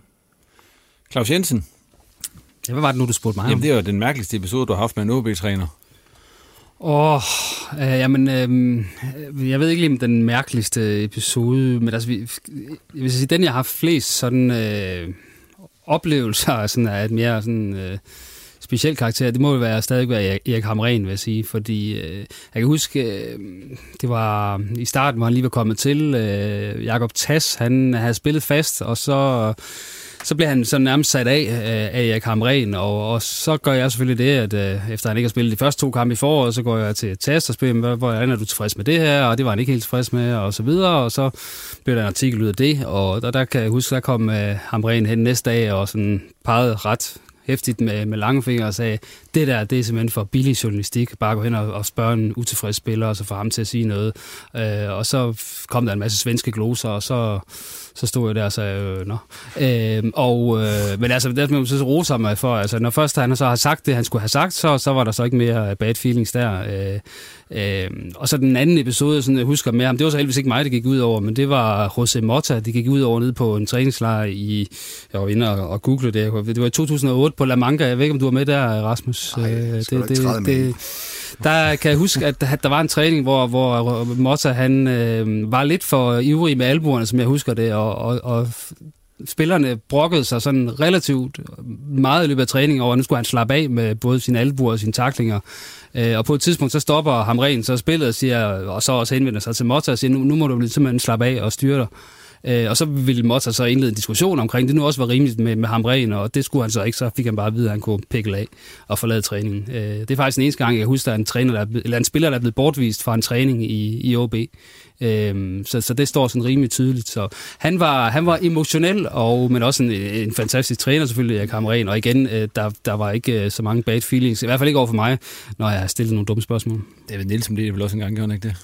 Speaker 3: Claus Jensen.
Speaker 5: Ja, hvad var det nu, du spurgte mig
Speaker 3: Jamen, det er jo den mærkeligste episode, du har haft med en OB-træner.
Speaker 5: Åh, oh, øh, jamen, øh, jeg ved ikke lige om den mærkeligste episode, men altså, vi, jeg vil sige, den, jeg har haft flest sådan øh, oplevelser sådan, af et mere sådan... Øh, speciel karakter, det må jo være stadig være Erik Hamren, vil jeg sige, fordi øh, jeg kan huske, øh, det var i starten, hvor han lige var kommet til, øh, Jakob Tass, han havde spillet fast, og så så bliver han så nærmest sat af øh, af Erik Hamren, og, og så gør jeg selvfølgelig det, at øh, efter han ikke har spillet de første to kampe i foråret, så går jeg til test og spørger, hvordan er du tilfreds med det her, og det var han ikke helt tilfreds med, og så videre, og så blev der en artikel ud af det, og der, der kan jeg huske, der kom øh, Hamren hen næste dag og sådan pegede ret hæftigt med, med lange fingre og sagde, det der, det er simpelthen for billig journalistik. Bare gå hen og, og spørge en utilfreds spiller, og så få ham til at sige noget. Øh, og så kom der en masse svenske gloser, og så, så stod jeg der og sagde, øh, nå. Øh, og, øh, men altså, det er så rose mig for. Altså, når først han så har sagt det, han skulle have sagt, så, så var der så ikke mere bad feelings der. Øh, øh, og så den anden episode, sådan, jeg husker med ham, det var så heldigvis ikke mig, det gik ud over, men det var Jose Motta, det gik ud over nede på en træningslejr i, jeg var inde og, og google det, det var i 2008 på La Manga, jeg ved ikke, om du var med der, Rasmus?
Speaker 4: Nej, det, det, det, det,
Speaker 5: der kan jeg huske, at der var en træning, hvor, hvor Motta han øh, var lidt for ivrig med albuerne, som jeg husker det, og, og, og spillerne brokkede sig sådan relativt meget i løbet af træningen over, at nu skulle han slappe af med både sine albuer og sine taklinger. Øh, og på et tidspunkt, så stopper ham ren så spillet og, siger, og så også henvender sig til Motta og siger, nu, nu må du simpelthen slappe af og styre dig. Øh, og så ville Motta så indlede en diskussion omkring, det nu også var rimeligt med, med Hamren, og det skulle han så ikke, så fik han bare at vide, at han kunne pikke af og forlade træningen. Øh, det er faktisk den eneste gang, jeg husker, at en, træner, der er, eller en spiller, der er blevet bortvist fra en træning i, i OB. Øh, så, så det står sådan rimelig tydeligt. Så han var, han var emotionel, og, men også en, en fantastisk træner selvfølgelig, jeg Hamren. Og igen, øh, der, der var ikke øh, så mange bad feelings, i hvert fald ikke over for mig, når jeg har stillet nogle dumme spørgsmål.
Speaker 3: David Nielsen blev det vel også en gang, gjorde han ikke det?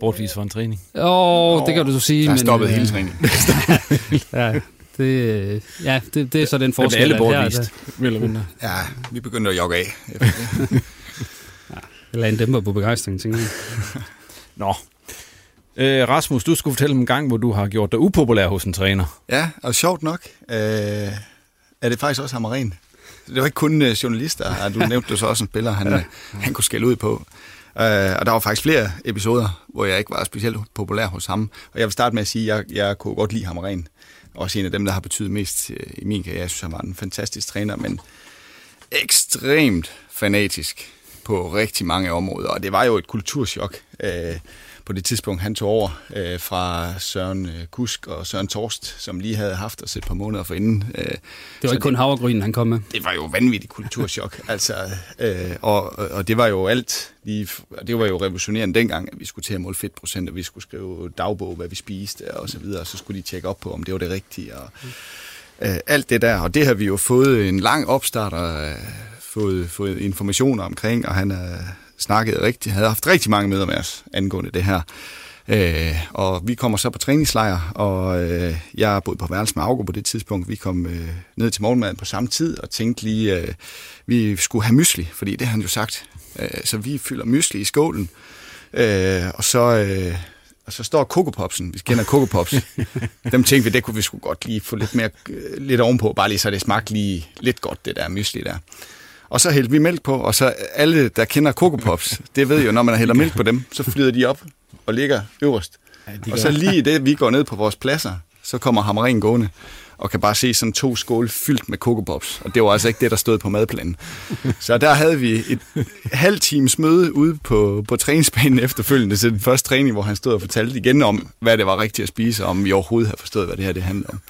Speaker 3: Bortvis for en træning.
Speaker 5: Åh, oh, det kan du så sige.
Speaker 4: Der er stoppet øh, hele træningen.
Speaker 5: ja, det, øh, ja, det, det er så den forskel.
Speaker 3: alle bortvist, her,
Speaker 4: Ja, vi begyndte at jogge af.
Speaker 5: ja, eller en dæmper på begejstring, tænker jeg.
Speaker 3: Nå. Øh, Rasmus, du skulle fortælle om en gang, hvor du har gjort dig upopulær hos en træner.
Speaker 4: Ja, og sjovt nok, øh, er det faktisk også Hamaren. Det var ikke kun øh, journalister, du nævnte det så også en spiller, han, ja. han kunne skælde ud på. Øh, og der var faktisk flere episoder, hvor jeg ikke var specielt populær hos ham. Og jeg vil starte med at sige, at jeg, jeg kunne godt lide ham rent. Også en af dem, der har betydet mest øh, i min karriere. Jeg synes, han var en fantastisk træner, men ekstremt fanatisk på rigtig mange områder. Og det var jo et kulturschok. Øh, på det tidspunkt, han tog over øh, fra Søren øh, Kusk og Søren Torst, som lige havde haft os et par måneder forinden. Øh,
Speaker 5: det var ikke kun havregryn, han kom med.
Speaker 4: Det var jo vanvittigt kulturschok. altså, øh, og, og det var jo alt. Lige, det var jo revolutionerende dengang, at vi skulle til at måle fedtprocent, og vi skulle skrive dagbog, hvad vi spiste og så videre, og så skulle de tjekke op på, om det var det rigtige. Og, øh, alt det der, og det har vi jo fået en lang opstart og øh, fået, fået informationer omkring, og han er snakket rigtig, havde haft rigtig mange møder med os angående det her. Øh, og vi kommer så på træningslejr, og øh, jeg boede på værelse med Augo på det tidspunkt. Vi kom øh, ned til morgenmaden på samme tid og tænkte lige, øh, vi skulle have mysli, fordi det har han jo sagt. Øh, så vi fylder mysli i skålen, øh, og så... Øh, og så står Kokopopsen, vi kender Kokopops. Dem tænkte vi, det kunne vi sgu godt lige få lidt mere øh, lidt ovenpå, bare lige så det smagte lige lidt godt, det der mysli der. Og så hældte vi mælk på, og så alle, der kender Coco Pops, det ved jo, når man hælder mælk på dem, så flyder de op og ligger øverst. Ja, og så lige det, vi går ned på vores pladser, så kommer hammeren gående og kan bare se sådan to skåle fyldt med Coco Pops. Og det var altså ikke det, der stod på madplanen. Så der havde vi et halvt times møde ude på, på træningsbanen efterfølgende til den første træning, hvor han stod og fortalte igen om, hvad det var rigtigt at spise, og om vi overhovedet havde forstået, hvad det her det handlede om.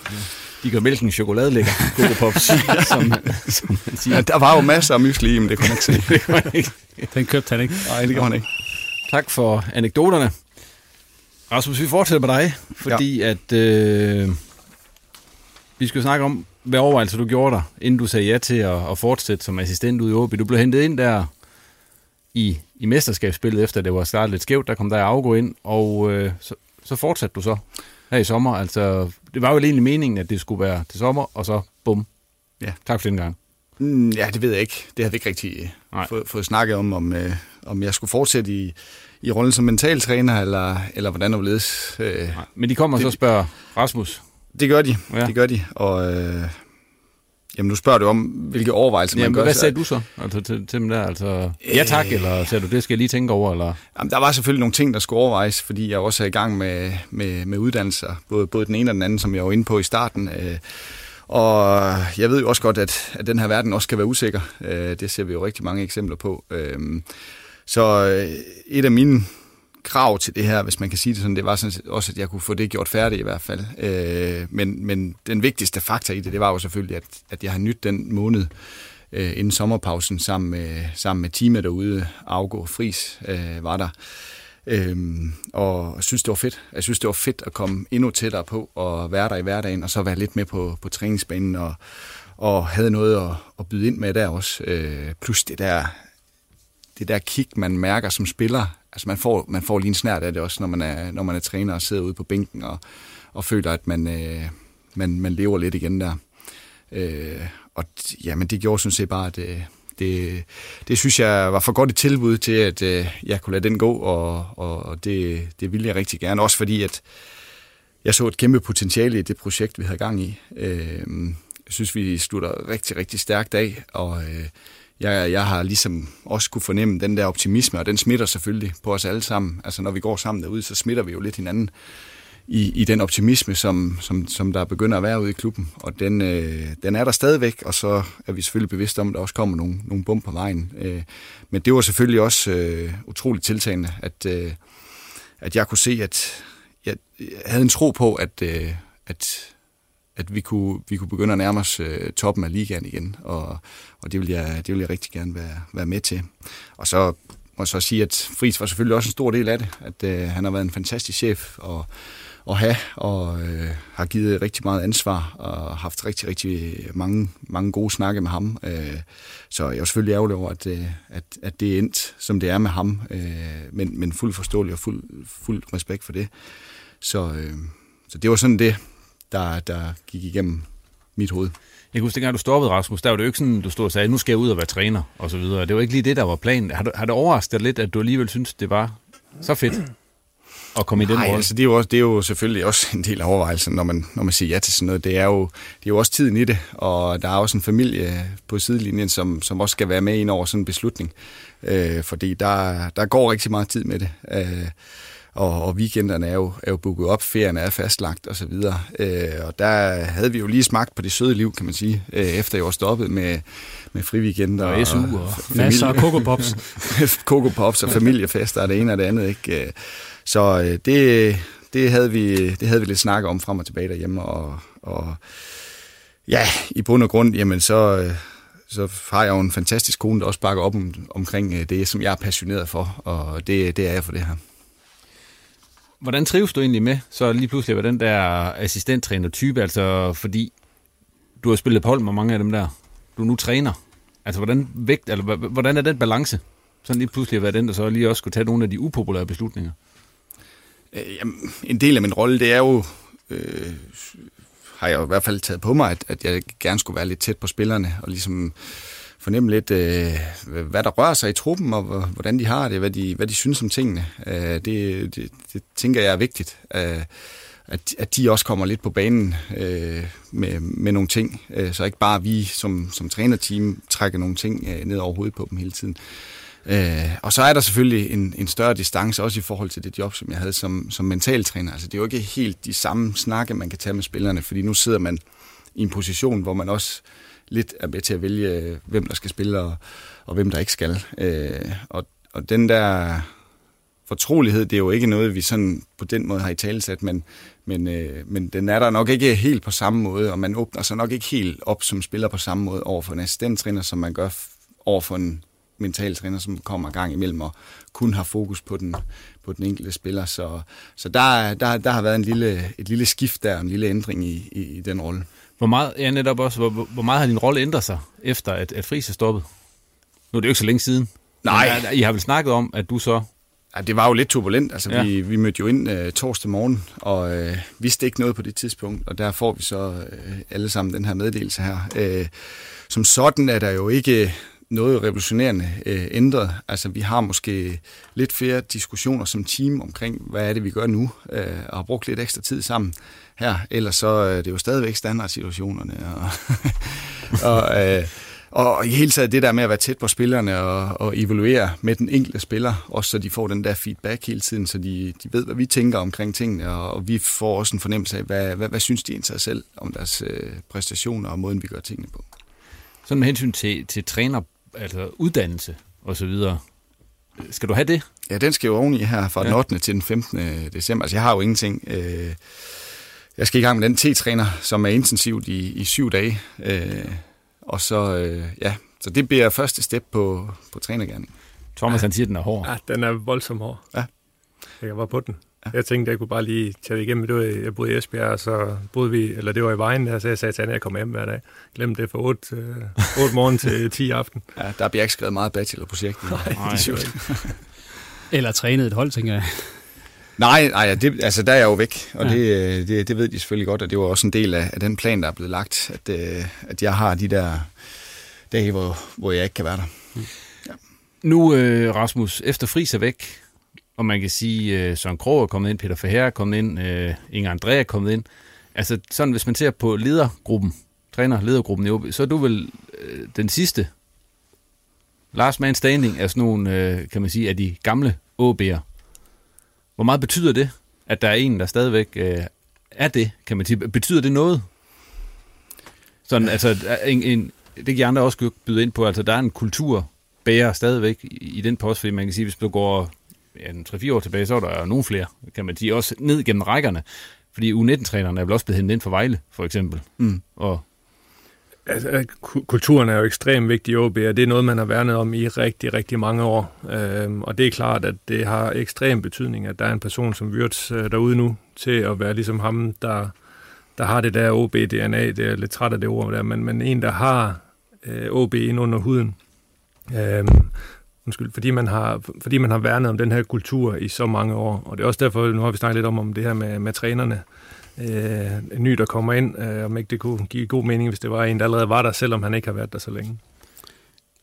Speaker 3: De gør mælken chokolade lækker, Coco Pops, som,
Speaker 4: som man siger. Ja, der var jo masser af mysli men det kunne man ikke se. det kunne
Speaker 5: ikke. Den købte han ikke.
Speaker 4: Nej, det gjorde han ikke.
Speaker 3: Tak for anekdoterne. Rasmus, vi fortsætter med dig, fordi ja. at øh, vi skal snakke om, hvad overvejelser du gjorde dig, inden du sagde ja til at, at fortsætte som assistent ude i Åby. Du blev hentet ind der i, i mesterskabsspillet, efter det var startet lidt skævt. Der kom der afgå ind, og øh, så, så fortsatte du så her i sommer. Altså, det var jo egentlig meningen, at det skulle være til sommer, og så bum. Ja. Tak for den gang.
Speaker 4: Mm, ja, det ved jeg ikke. Det havde vi ikke rigtig fået, fået snakket om, om, øh, om jeg skulle fortsætte i, i rollen som mentaltræner, eller, eller hvordan det ledes. Øh,
Speaker 3: Nej. Men de kommer det, så og spørger Rasmus.
Speaker 4: Det gør de, ja. det gør de. Og øh, jamen, nu spørger du om, hvilke overvejelser jamen, man gør.
Speaker 3: Hvad sagde du så altså, til, til dem der? Altså, ja tak, øh, eller sagde du, det skal jeg lige tænke over? Eller?
Speaker 4: Jamen, der var selvfølgelig nogle ting, der skulle overvejes, fordi jeg også er i gang med, med, med uddannelser, både, både den ene og den anden, som jeg var inde på i starten. Øh, og jeg ved jo også godt, at, at den her verden også kan være usikker. Øh, det ser vi jo rigtig mange eksempler på. Øh, så øh, et af mine krav til det her, hvis man kan sige det sådan, det var sådan også, at jeg kunne få det gjort færdigt i hvert fald. Øh, men, men den vigtigste faktor i det, det var jo selvfølgelig, at, at jeg har nyt den måned øh, inden sommerpausen sammen med, sammen med teamet derude. Afgå Fris øh, var der. Øhm, og jeg synes, det var fedt. Jeg synes, det var fedt at komme endnu tættere på og være der i hverdagen, og så være lidt med på, på træningsbanen, og, og havde noget at, at byde ind med der også. Øh, plus det der, det der kick, man mærker som spiller. Altså man får, man får lige en snært af det også, når man er, når man er træner og sidder ude på bænken og, og føler, at man, øh, man, man lever lidt igen der. Øh, og jamen, det gjorde sådan set bare, at øh, det, det synes jeg var for godt et tilbud til, at øh, jeg kunne lade den gå, og, og det, det ville jeg rigtig gerne. Også fordi, at jeg så et kæmpe potentiale i det projekt, vi havde gang i. Øh, jeg synes, vi slutter rigtig, rigtig stærkt af, og øh, jeg, jeg har ligesom også kunne fornemme den der optimisme, og den smitter selvfølgelig på os alle sammen. Altså når vi går sammen derude, så smitter vi jo lidt hinanden i, i den optimisme, som, som, som der begynder at være ude i klubben. Og den, øh, den er der stadigvæk, og så er vi selvfølgelig bevidste om, at der også kommer nogle, nogle bump på vejen. Øh, men det var selvfølgelig også øh, utroligt tiltagende, at, øh, at jeg kunne se, at jeg, jeg havde en tro på, at, øh, at, at vi, kunne, vi kunne begynde at nærme os øh, toppen af ligaen igen, og, og det, vil jeg, det vil jeg rigtig gerne være, være med til. Og så må jeg så sige, at Friis var selvfølgelig også en stor del af det, at øh, han har været en fantastisk chef, og at have, og øh, har givet rigtig meget ansvar, og haft rigtig, rigtig mange, mange gode snakke med ham. Øh, så jeg er selvfølgelig ærgerlig over, at, øh, at, at det er endt, som det er med ham, øh, men, men fuld forståelig og fuld, fuld respekt for det. Så, øh, så det var sådan det, der, der gik igennem mit hoved.
Speaker 3: Jeg kan huske, dengang du stoppede, Rasmus, der var det jo ikke sådan, du stod og sagde, nu skal jeg ud og være træner, og så videre. Det var ikke lige det, der var planen. Har, du, har det overrasket dig lidt, at du alligevel synes, det var så fedt at komme i den
Speaker 4: rolle?
Speaker 3: Nej,
Speaker 4: altså det er, jo også, det er jo selvfølgelig også en del af overvejelsen, når man, når man siger ja til sådan noget. Det er, jo, det er jo også tiden i det, og der er også en familie på sidelinjen, som, som også skal være med ind over sådan en beslutning. Øh, fordi der, der går rigtig meget tid med det. Øh, og, og weekenderne er jo, er jo booket op, ferierne er fastlagt og så videre. Øh, og der havde vi jo lige smagt på det søde liv, kan man sige, øh, efter jeg var stoppet med, med friweekender.
Speaker 5: Og SU og, og masser af Coco Pops.
Speaker 4: Coco Pops og familiefester og det ene og det andet. Ikke? Øh, så øh, det, det, havde vi, det havde vi lidt snak om frem og tilbage derhjemme, og, og ja, i bund og grund, jamen så, øh, så har jeg jo en fantastisk kone, der også bakker op om, omkring øh, det, som jeg er passioneret for, og det, det er jeg for det her.
Speaker 3: Hvordan trives du egentlig med, så lige pludselig være den der assistenttræner-type, altså fordi du har spillet på hold med mange af dem der, du nu træner. Altså hvordan, vægt, eller, hvordan er den balance? Sådan lige pludselig at være den, der så lige også skulle tage nogle af de upopulære beslutninger.
Speaker 4: Øh, jamen, en del af min rolle, det er jo, øh, har jeg jo i hvert fald taget på mig, at, at jeg gerne skulle være lidt tæt på spillerne, og ligesom fornemme lidt, øh, hvad der rører sig i truppen, og hvordan de har det, hvad de, hvad de synes om tingene. Øh, det, det, det tænker jeg er vigtigt, øh, at, at de også kommer lidt på banen øh, med, med nogle ting, øh, så ikke bare vi som, som trænerteam trækker nogle ting øh, ned over hovedet på dem hele tiden. Øh, og så er der selvfølgelig en, en større distance, også i forhold til det job, som jeg havde som, som mentaltræner. Altså, det er jo ikke helt de samme snakke, man kan tage med spillerne, fordi nu sidder man i en position, hvor man også lidt er med til at vælge, hvem der skal spille, og, og hvem der ikke skal. Øh, og, og den der fortrolighed, det er jo ikke noget, vi sådan på den måde har i talesat, men, men, øh, men den er der nok ikke helt på samme måde, og man åbner sig nok ikke helt op som spiller på samme måde over for en assistenttræner, som man gør over for en mentaltræner, som kommer gang imellem og kun har fokus på den, på den enkelte spiller. Så, så der, der, der har været en lille, et lille skift der, en lille ændring i, i, i den rolle.
Speaker 3: Hvor meget, ja, netop også, hvor, hvor meget har din rolle ændret sig, efter at, at Friis er stoppet? Nu er det jo ikke så længe siden.
Speaker 4: Nej.
Speaker 3: Men, I har vel snakket om, at du så...
Speaker 4: Ja, det var jo lidt turbulent. Altså, ja. vi, vi mødte jo ind uh, torsdag morgen, og uh, vidste ikke noget på det tidspunkt, og der får vi så uh, alle sammen den her meddelelse her. Uh, som sådan er der jo ikke noget revolutionerende øh, ændret. Altså, vi har måske lidt flere diskussioner som team omkring, hvad er det, vi gør nu, øh, og har brugt lidt ekstra tid sammen her. Ellers så øh, er det jo stadigvæk standardsituationerne. Og, og, øh, og i hele taget det der med at være tæt på spillerne og, og evaluere med den enkelte spiller, også så de får den der feedback hele tiden, så de, de ved, hvad vi tænker omkring tingene, og, og vi får også en fornemmelse af, hvad, hvad, hvad synes de ind sig selv om deres øh, præstationer og måden, vi gør tingene på.
Speaker 3: Sådan med hensyn til, til træner altså uddannelse og så videre. Skal du have det?
Speaker 4: Ja, den skal jo oveni her fra den 8. til den 15. december. Altså, jeg har jo ingenting. Øh, jeg skal i gang med den T-træner, som er intensivt i, i syv dage. Øh, og så, øh, ja, så det bliver første step på, på trænergærningen.
Speaker 3: Thomas, ja. han siger, at den er hård.
Speaker 6: Ja, den er voldsomt hård.
Speaker 4: Ja.
Speaker 6: Jeg var på den. Ja. Jeg tænkte, jeg kunne bare lige tage det igennem. Det var, jeg boede i Esbjerg, og så boede vi, eller det var i vejen der, så jeg sagde til Anna, at jeg kom hjem hver dag. Glem det fra 8, øh, 8 morgen til 10 aften.
Speaker 4: Ja, der bliver ikke skrevet meget bachelorprojekt.
Speaker 6: Nej, Nej.
Speaker 5: Eller trænet et hold, tænker jeg.
Speaker 4: Nej, nej det, altså der er jeg jo væk, og ja. det, øh, det, det ved de selvfølgelig godt, og det var også en del af, af den plan, der er blevet lagt, at, øh, at jeg har de der dage, hvor, hvor jeg ikke kan være der. Mm.
Speaker 3: Ja. Nu, øh, Rasmus, efter Friis er væk, og man kan sige, øh, Søren Krog er kommet ind, Peter Ferrer er kommet ind, øh, Inger André er kommet ind. Altså sådan, hvis man ser på ledergruppen, træner-ledergruppen i OB, så er du vel øh, den sidste last man standing er sådan nogle, øh, kan man sige, af de gamle OB'er. Hvor meget betyder det, at der er en, der stadigvæk øh, er det, kan man sige? Betyder det noget? Sådan, altså, en, en, det kan andre også byde ind på, altså der er en kultur bærer stadigvæk i, i den post, fordi man kan sige, hvis du går ja, 3-4 år tilbage, så var der jo nogle flere, kan man sige, også ned gennem rækkerne. Fordi U19-trænerne er vel også blevet hentet ind for Vejle, for eksempel.
Speaker 4: Mm.
Speaker 3: Og
Speaker 6: Altså, kulturen er jo ekstremt vigtig i OB, og det er noget, man har værnet om i rigtig, rigtig mange år. Øhm, og det er klart, at det har ekstrem betydning, at der er en person som Wirtz øh, derude nu, til at være ligesom ham, der, der har det der OB-DNA. Det er lidt træt af det ord der, men, men en, der har øh, OB ind under huden. Øhm, undskyld, fordi man, har, fordi man har værnet om den her kultur i så mange år. Og det er også derfor, nu har vi snakket lidt om, om det her med, med trænerne øh, en ny, der kommer ind, øh, om ikke det kunne give god mening, hvis det var en, der allerede var der, selvom han ikke har været der så længe.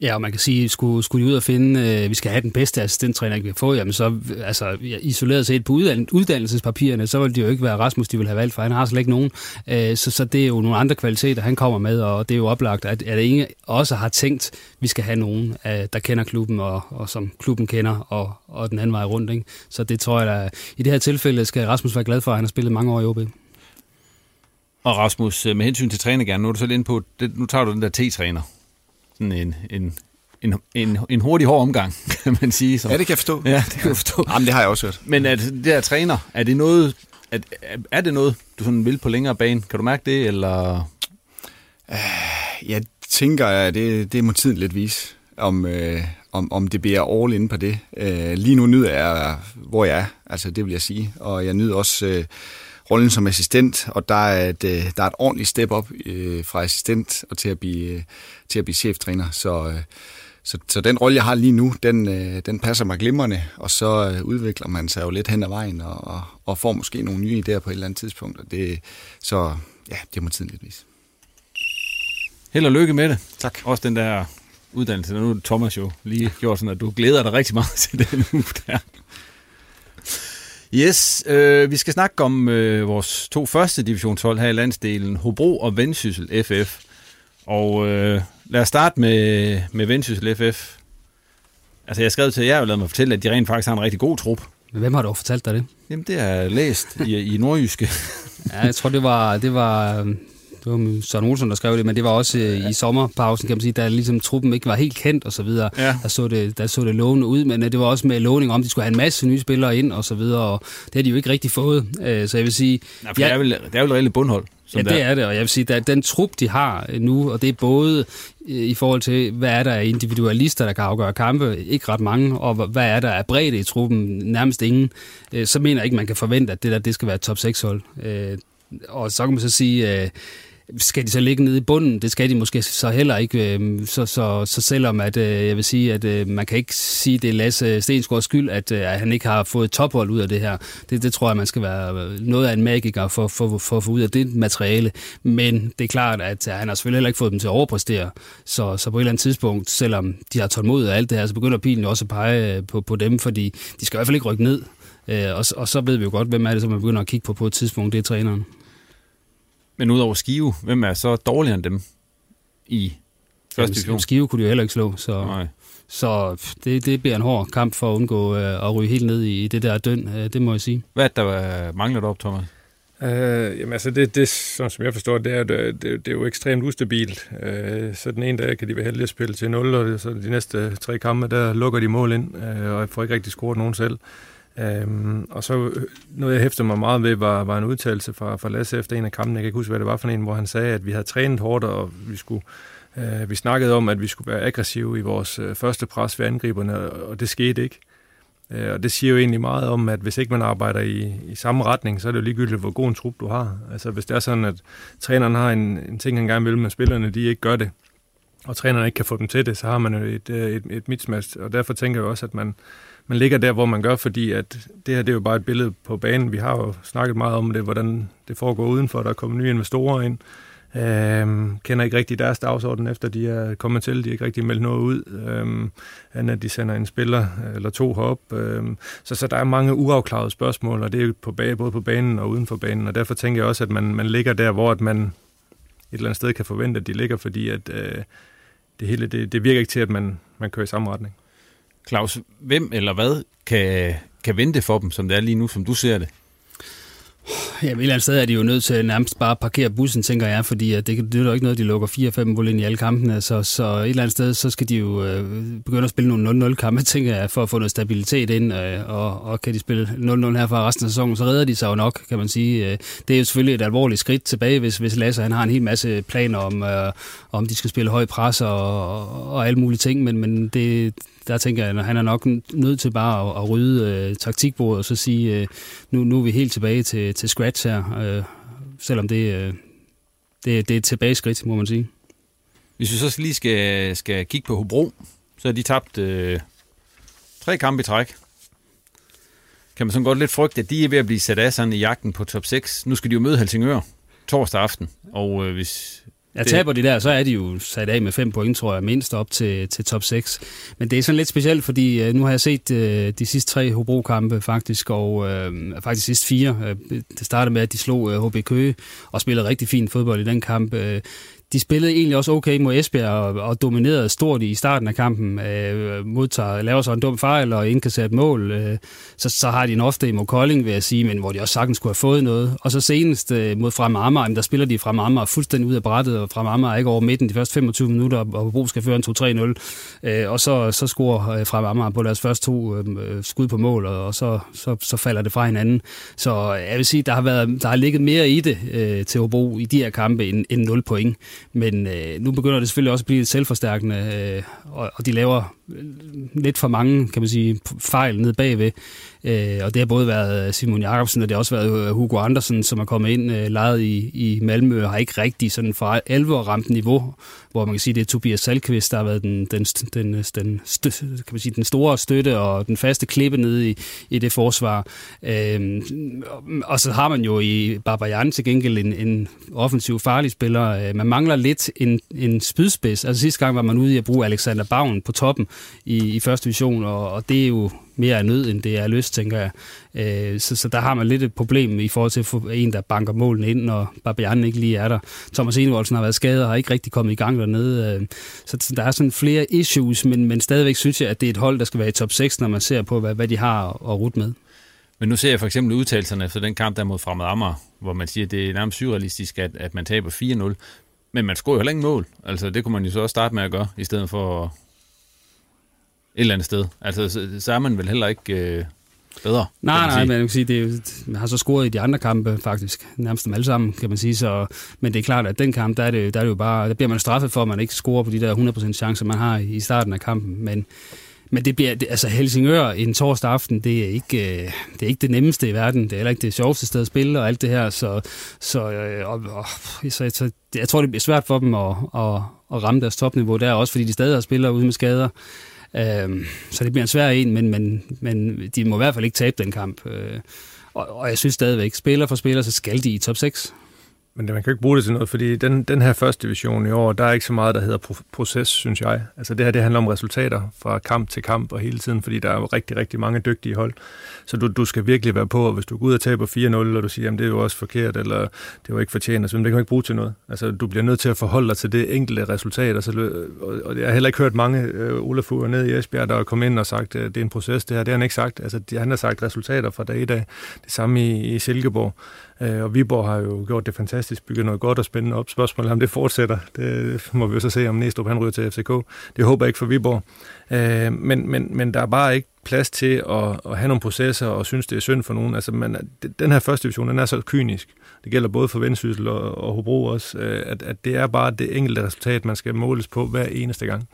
Speaker 5: Ja, og man kan sige, skulle, skulle de ud og finde, øh, vi skal have den bedste assistenttræner, vi kan få, jamen så, altså, isoleret set på uddannelsespapirerne, så vil det jo ikke være Rasmus, de vil have valgt, for han har slet ikke nogen. Øh, så, så det er jo nogle andre kvaliteter, han kommer med, og det er jo oplagt, at, at ingen også har tænkt, vi skal have nogen, øh, der kender klubben, og, og som klubben kender, og, og den anden vej rundt. Ikke? Så det tror jeg, at i det her tilfælde skal Rasmus være glad for, at han har spillet mange år i OB.
Speaker 3: Og Rasmus, øh, med hensyn til trænergærne, nu er du så lidt inde på, det, nu tager du den der T-træner. Sådan en, en, en, en, en hurtig, hård omgang, kan man sige. Så.
Speaker 4: Ja, det kan jeg forstå.
Speaker 3: Ja, det kan jeg forstå.
Speaker 4: Jamen, det har jeg også hørt.
Speaker 3: Men at det der træner, er det noget, at, er det noget, du sådan vil på længere bane? Kan du mærke det, eller?
Speaker 4: Uh, jeg tænker, at det, det må tiden lidt vise, om, øh, om, om det bliver all in på det. Uh, lige nu nyder jeg, hvor jeg er, altså det vil jeg sige. Og jeg nyder også... Øh, rollen som assistent, og der er et, øh, der er et ordentligt step op øh, fra assistent og til at blive, øh, til at blive cheftræner. Så, øh, så, så den rolle, jeg har lige nu, den, øh, den passer mig glimrende, og så øh, udvikler man sig jo lidt hen ad vejen og, og, og får måske nogle nye idéer på et eller andet tidspunkt. Og det, så ja, det må tiden lidt vise.
Speaker 3: Held og lykke med det.
Speaker 4: Tak.
Speaker 3: Også den der uddannelse, der nu er Thomas jo lige gjort sådan, at du glæder dig rigtig meget til den uge der. Yes, øh, vi skal snakke om øh, vores to første divisionshold her i landsdelen, Hobro og Vendsyssel FF. Og øh, lad os starte med, med Vendsyssel FF. Altså jeg skrev til jer og lavet mig fortælle, at de rent faktisk har en rigtig god trup.
Speaker 5: Hvem har du fortalt dig det?
Speaker 3: Jamen det er læst i, i nordjyske.
Speaker 5: ja, jeg tror det var, det var det var Søren Olsen, der skrev det, men det var også øh, i sommerpausen, kan man sige, da ligesom truppen ikke var helt kendt og så videre. Ja. Der, så det, der så det lovende ud, men øh, det var også med lovning om, at de skulle have en masse nye spillere ind og så videre, og det har de jo ikke rigtig fået. Øh, så jeg vil sige...
Speaker 3: Nej, for ja, det, er vel, det er vel reelt bundhold.
Speaker 5: ja, det er det, og jeg vil sige, at den trup, de har nu, og det er både i forhold til, hvad er der af individualister, der kan afgøre kampe, ikke ret mange, og hvad er der af bredde i truppen, nærmest ingen, så mener jeg ikke, man kan forvente, at det der det skal være et top 6-hold. Og så kan man så sige, skal de så ligge nede i bunden? Det skal de måske så heller ikke. Øh, så, så, så selvom at, øh, jeg vil sige, at øh, man kan ikke sige, at det er Lasse Stensgaards skyld, at, at han ikke har fået tophold ud af det her. Det, det tror jeg, man skal være noget af en magiker for, for, for at få ud af det materiale. Men det er klart, at han har selvfølgelig heller ikke fået dem til at overpræstere. Så, så på et eller andet tidspunkt, selvom de har tålmodighed og alt det her, så begynder pilen også at pege på, på dem, fordi de skal i hvert fald ikke rykke ned. Og, og så ved vi jo godt, hvem er det, som man begynder at kigge på på et tidspunkt. Det er træneren.
Speaker 3: Men udover Skive, hvem er så dårligere end dem i første division?
Speaker 5: Skive kunne de jo heller ikke slå, så, Nej. så det, det bliver en hård kamp for at undgå øh, at ryge helt ned i det der døn, øh, det må jeg sige.
Speaker 3: Hvad er der mangler op, Thomas?
Speaker 6: Øh, jamen altså, det, det, som jeg forstår, det er, det, det er jo ekstremt ustabilt. Øh, så den ene dag kan de være heldige at spille til 0, og så de næste tre kampe, der lukker de mål ind, øh, og får ikke rigtig scoret nogen selv. Øhm, og så øh, noget, jeg hæftede mig meget ved, var, var en udtalelse fra, fra Lasse efter en af kampene. Jeg kan ikke huske, hvad det var for en, hvor han sagde, at vi havde trænet hårdt, og vi skulle øh, vi snakkede om, at vi skulle være aggressive i vores øh, første pres ved angriberne, og det skete ikke. Øh, og det siger jo egentlig meget om, at hvis ikke man arbejder i, i samme retning, så er det jo ligegyldigt, hvor god en trup du har. Altså hvis det er sådan, at træneren har en, en ting, han gerne vil, men spillerne de ikke gør det, og træneren ikke kan få dem til det, så har man jo et, øh, et, et mismatch. Og derfor tænker jeg også, at man, man ligger der, hvor man gør, fordi at det her det er jo bare et billede på banen. Vi har jo snakket meget om det, hvordan det foregår udenfor. Der er kommet nye investorer ind. Øhm, kender ikke rigtig deres dagsorden, efter de er kommet til. De har ikke rigtig meldt noget ud, øhm, andet at de sender en spiller øh, eller to herop. Øhm, så, så der er mange uafklarede spørgsmål, og det er på bag, både på banen og uden for banen. Og derfor tænker jeg også, at man, man ligger der, hvor at man et eller andet sted kan forvente, at de ligger, fordi at, øh, det hele det, det virker ikke til, at man, man kører i samme retning.
Speaker 3: Claus, hvem eller hvad kan, kan vente for dem, som det er lige nu, som du ser det?
Speaker 5: Ja, et eller andet sted er de jo nødt til nærmest bare at parkere bussen, tænker jeg, fordi det, det er jo ikke noget, de lukker 4-5 mål ind i alle kampene, så, så et eller andet sted, så skal de jo øh, begynde at spille nogle 0-0 kampe, tænker jeg, for at få noget stabilitet ind, øh, og, og kan de spille 0-0 her for resten af sæsonen, så redder de sig jo nok, kan man sige. Øh, det er jo selvfølgelig et alvorligt skridt tilbage, hvis, hvis Lasse han har en hel masse planer om, øh, om de skal spille høj pres og, og, og alle mulige ting, men, men det, der tænker jeg, at han er nok nødt til bare at, at rydde øh, taktikbordet og så sige, øh, nu, nu er vi helt tilbage til, til scratch her, øh, selvom det, øh, det, det er et tilbageskridt, må man sige.
Speaker 3: Hvis vi så lige skal, skal kigge på Hobro, så har de tabt øh, tre kampe i træk. Kan man sådan godt lidt frygte, at de er ved at blive sat af sådan i jagten på top 6. Nu skal de jo møde Helsingør torsdag aften, og øh, hvis
Speaker 5: Ja, taber de der, så er de jo sat af med fem point, tror jeg, mindst op til, til top 6. Men det er sådan lidt specielt, fordi øh, nu har jeg set øh, de sidste tre Hobro-kampe faktisk, og øh, faktisk sidste fire. Øh, det startede med, at de slog øh, HB Køge og spillede rigtig fint fodbold i den kamp. Øh, de spillede egentlig også okay mod Esbjerg og, og dominerede stort i starten af kampen. Øh, modtager, laver så en dum fejl og indkasserer et mål. Øh, så, så har de en ofte i Kolding, vil jeg sige, men hvor de også sagtens skulle have fået noget. Og så senest øh, mod Frem Amager, der spiller de Frem Amager fuldstændig ud af brættet, og Frem Amager er ikke over midten de første 25 minutter, og Bro skal føre en 2-3-0. Øh, og så, så scorer øh, Frem Amager på deres første to øh, øh, skud på mål, og, og så, så, så falder det fra hinanden. Så øh, jeg vil sige, der har, været, der har ligget mere i det øh, til Hobro i de her kampe end, end 0 point. Men øh, nu begynder det selvfølgelig også at blive lidt selvforstærkende, øh, og, og de laver lidt for mange, kan man sige, fejl ned bagved. Øh, og det har både været øh, Simon Jakobsen, og det har også været øh, Hugo Andersen, som er kommet ind, øh, lejet i, i Malmø, og har ikke rigtig sådan for alvor ramt niveau, hvor man kan sige, det er Tobias Salkvist, der har været den, den, den, den, stø, kan man sige, den store støtte og den faste klippe nede i, i det forsvar. Øh, og så har man jo i Barbajan til gengæld en, en offensiv farlig spiller. Øh, man mangler lidt en, en spydspids. Altså sidste gang var man ude i at bruge Alexander Bavn på toppen i, i første division, og, og det er jo mere nød, end det er lyst, tænker jeg. Øh, så, så der har man lidt et problem i forhold til at få en, der banker målene ind, når Babian ikke lige er der. Thomas Enevoldsen har været skadet og har ikke rigtig kommet i gang dernede. Øh, så, så der er sådan flere issues, men, men stadigvæk synes jeg, at det er et hold, der skal være i top 6, når man ser på, hvad, hvad de har at rute med.
Speaker 3: Men nu ser jeg for eksempel udtalelserne efter den kamp der mod Fremad Amager, hvor man siger, at det er nærmest surrealistisk, at, at man taber 4-0. Men man scorer jo heller ikke mål. Altså, det kunne man jo så også starte med at gøre, i stedet for et eller andet sted. Altså, så, så er man vel heller ikke øh, bedre.
Speaker 5: Nej, nej, men jeg kan sige, det er, man har så scoret i de andre kampe faktisk, nærmest dem alle sammen, kan man sige. Så, men det er klart, at den kamp, der er det, der er det jo bare, der bliver man straffet for, at man ikke scorer på de der 100% chancer, man har i starten af kampen. Men, men det bliver, det, altså Helsingør en torsdag aften, det er, ikke, øh, det er ikke det nemmeste i verden. Det er heller ikke det sjoveste sted at spille og alt det her. Så, så, øh, og, og, så, så jeg tror, det bliver svært for dem at, at, at ramme deres topniveau der, også fordi de stadig har spillere ude med skader. Øh, så det bliver en svær en, men, men, men de må i hvert fald ikke tabe den kamp. Øh, og, og jeg synes stadigvæk, spiller for spiller, så skal de i top 6.
Speaker 6: Men man kan ikke bruge det til noget, fordi den, den her første division i år, der er ikke så meget, der hedder proces, synes jeg. Altså det her, det handler om resultater fra kamp til kamp og hele tiden, fordi der er rigtig, rigtig mange dygtige hold. Så du, du skal virkelig være på, og hvis du går ud og taber 4-0, og du siger, jamen det er jo også forkert, eller det var ikke fortjent, så det kan man ikke bruge til noget. Altså du bliver nødt til at forholde dig til det enkelte resultat, og, så, og jeg har heller ikke hørt mange øh, Olaf Fuger ned i Esbjerg, der er kommet ind og sagt, at det er en proces, det her. Det har han ikke sagt. Altså han har sagt resultater fra dag i dag. Det samme i, i Silkeborg. Øh, og Viborg har jo gjort det fantastisk, bygget noget godt og spændende op. Spørgsmålet om det fortsætter, det må vi jo så se, om Næstrup han ryger til FCK. Det håber jeg ikke for Viborg. Øh, men, men, men der er bare ikke plads til at, at have nogle processer og synes, det er synd for nogen. Altså, man, den her første division, den er så kynisk. Det gælder både for Vendsyssel og, og Hobro også, øh, at, at det er bare det enkelte resultat, man skal måles på hver eneste gang.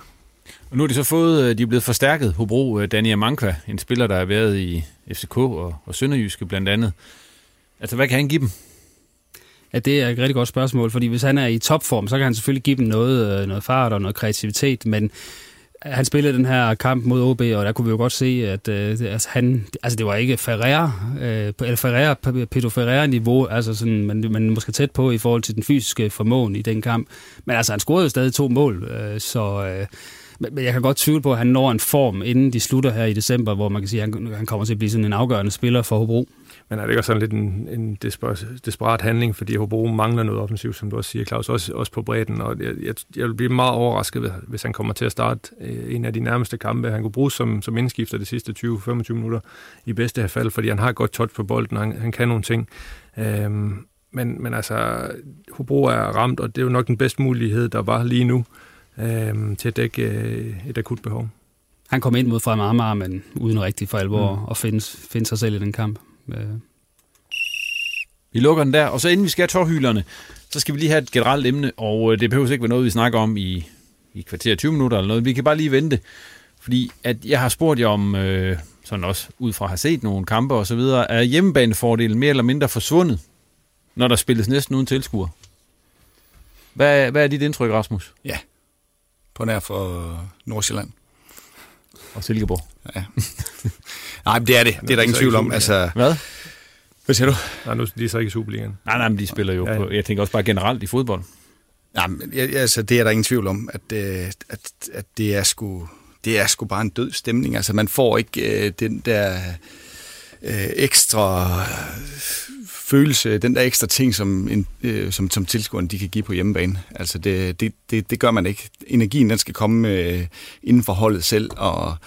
Speaker 3: Og nu er de så fået, øh, de er blevet forstærket, Hobro, øh, Daniel Mankva, en spiller, der har været i FCK og, og Sønderjyske blandt andet. Altså, hvad kan han give dem?
Speaker 5: Ja, det er et rigtig godt spørgsmål, fordi hvis han er i topform, så kan han selvfølgelig give dem noget, øh, noget fart og noget kreativitet, men øh, han spillede den her kamp mod OB, og der kunne vi jo godt se, at øh, altså, han, altså det var ikke Ferreira, øh, eller Ferreira, Pedro Ferreira-niveau, altså sådan, man, man måske tæt på i forhold til den fysiske formåen i den kamp. Men altså, han scorede jo stadig to mål, øh, så... Øh, Men jeg kan godt tvivle på, at han når en form, inden de slutter her i december, hvor man kan sige, at han, han kommer til at blive sådan en afgørende spiller for Hobro.
Speaker 6: Men er det ikke sådan lidt en, en desperat, handling, fordi Hobro mangler noget offensivt, som du også siger, Claus, også, også på bredden, og jeg, jeg, jeg vil blive meget overrasket, hvis han kommer til at starte øh, en af de nærmeste kampe. Han kunne bruges som, som indskifter de sidste 20-25 minutter i bedste fald, fordi han har godt touch på bolden, og han, han kan nogle ting. Øhm, men, men altså, Hobro er ramt, og det er jo nok den bedste mulighed, der var lige nu, øhm, til at dække øh, et akut behov.
Speaker 5: Han kom ind mod Fremad Amager, men uden rigtig for alvor mm. at finde, finde sig selv i den kamp. Øh.
Speaker 3: Vi lukker den der, og så inden vi skal have tårhylerne, så skal vi lige have et generelt emne, og øh, det behøver ikke være noget, vi snakker om i, i kvarter 20 minutter eller noget. Vi kan bare lige vente, fordi at jeg har spurgt jer om, øh, sådan også ud fra at have set nogle kampe og så videre, er hjemmebanefordelen mere eller mindre forsvundet, når der spilles næsten uden tilskuer? Hvad, hvad er dit indtryk, Rasmus?
Speaker 4: Ja, på nær for Nordsjælland.
Speaker 3: Og Silkeborg.
Speaker 4: Ja. Nej, men det er det. Det er der ingen tvivl om. Altså,
Speaker 3: Hvad?
Speaker 4: Hvad siger du?
Speaker 6: Nej, nu de er så ikke i Superligaen.
Speaker 3: Nej, nej, men de spiller jo ja, ja. på, jeg tænker også bare generelt i fodbold.
Speaker 4: Nej, men altså, det er der ingen tvivl om, at, øh, at, at det er sgu det er sgu bare en død stemning. Altså, man får ikke øh, den der øh, ekstra følelse, den der ekstra ting, som, en, øh, som, som tilskuerne de kan give på hjemmebane. Altså, det, det, det, det gør man ikke. Energien, den skal komme øh, inden for holdet selv, og øh,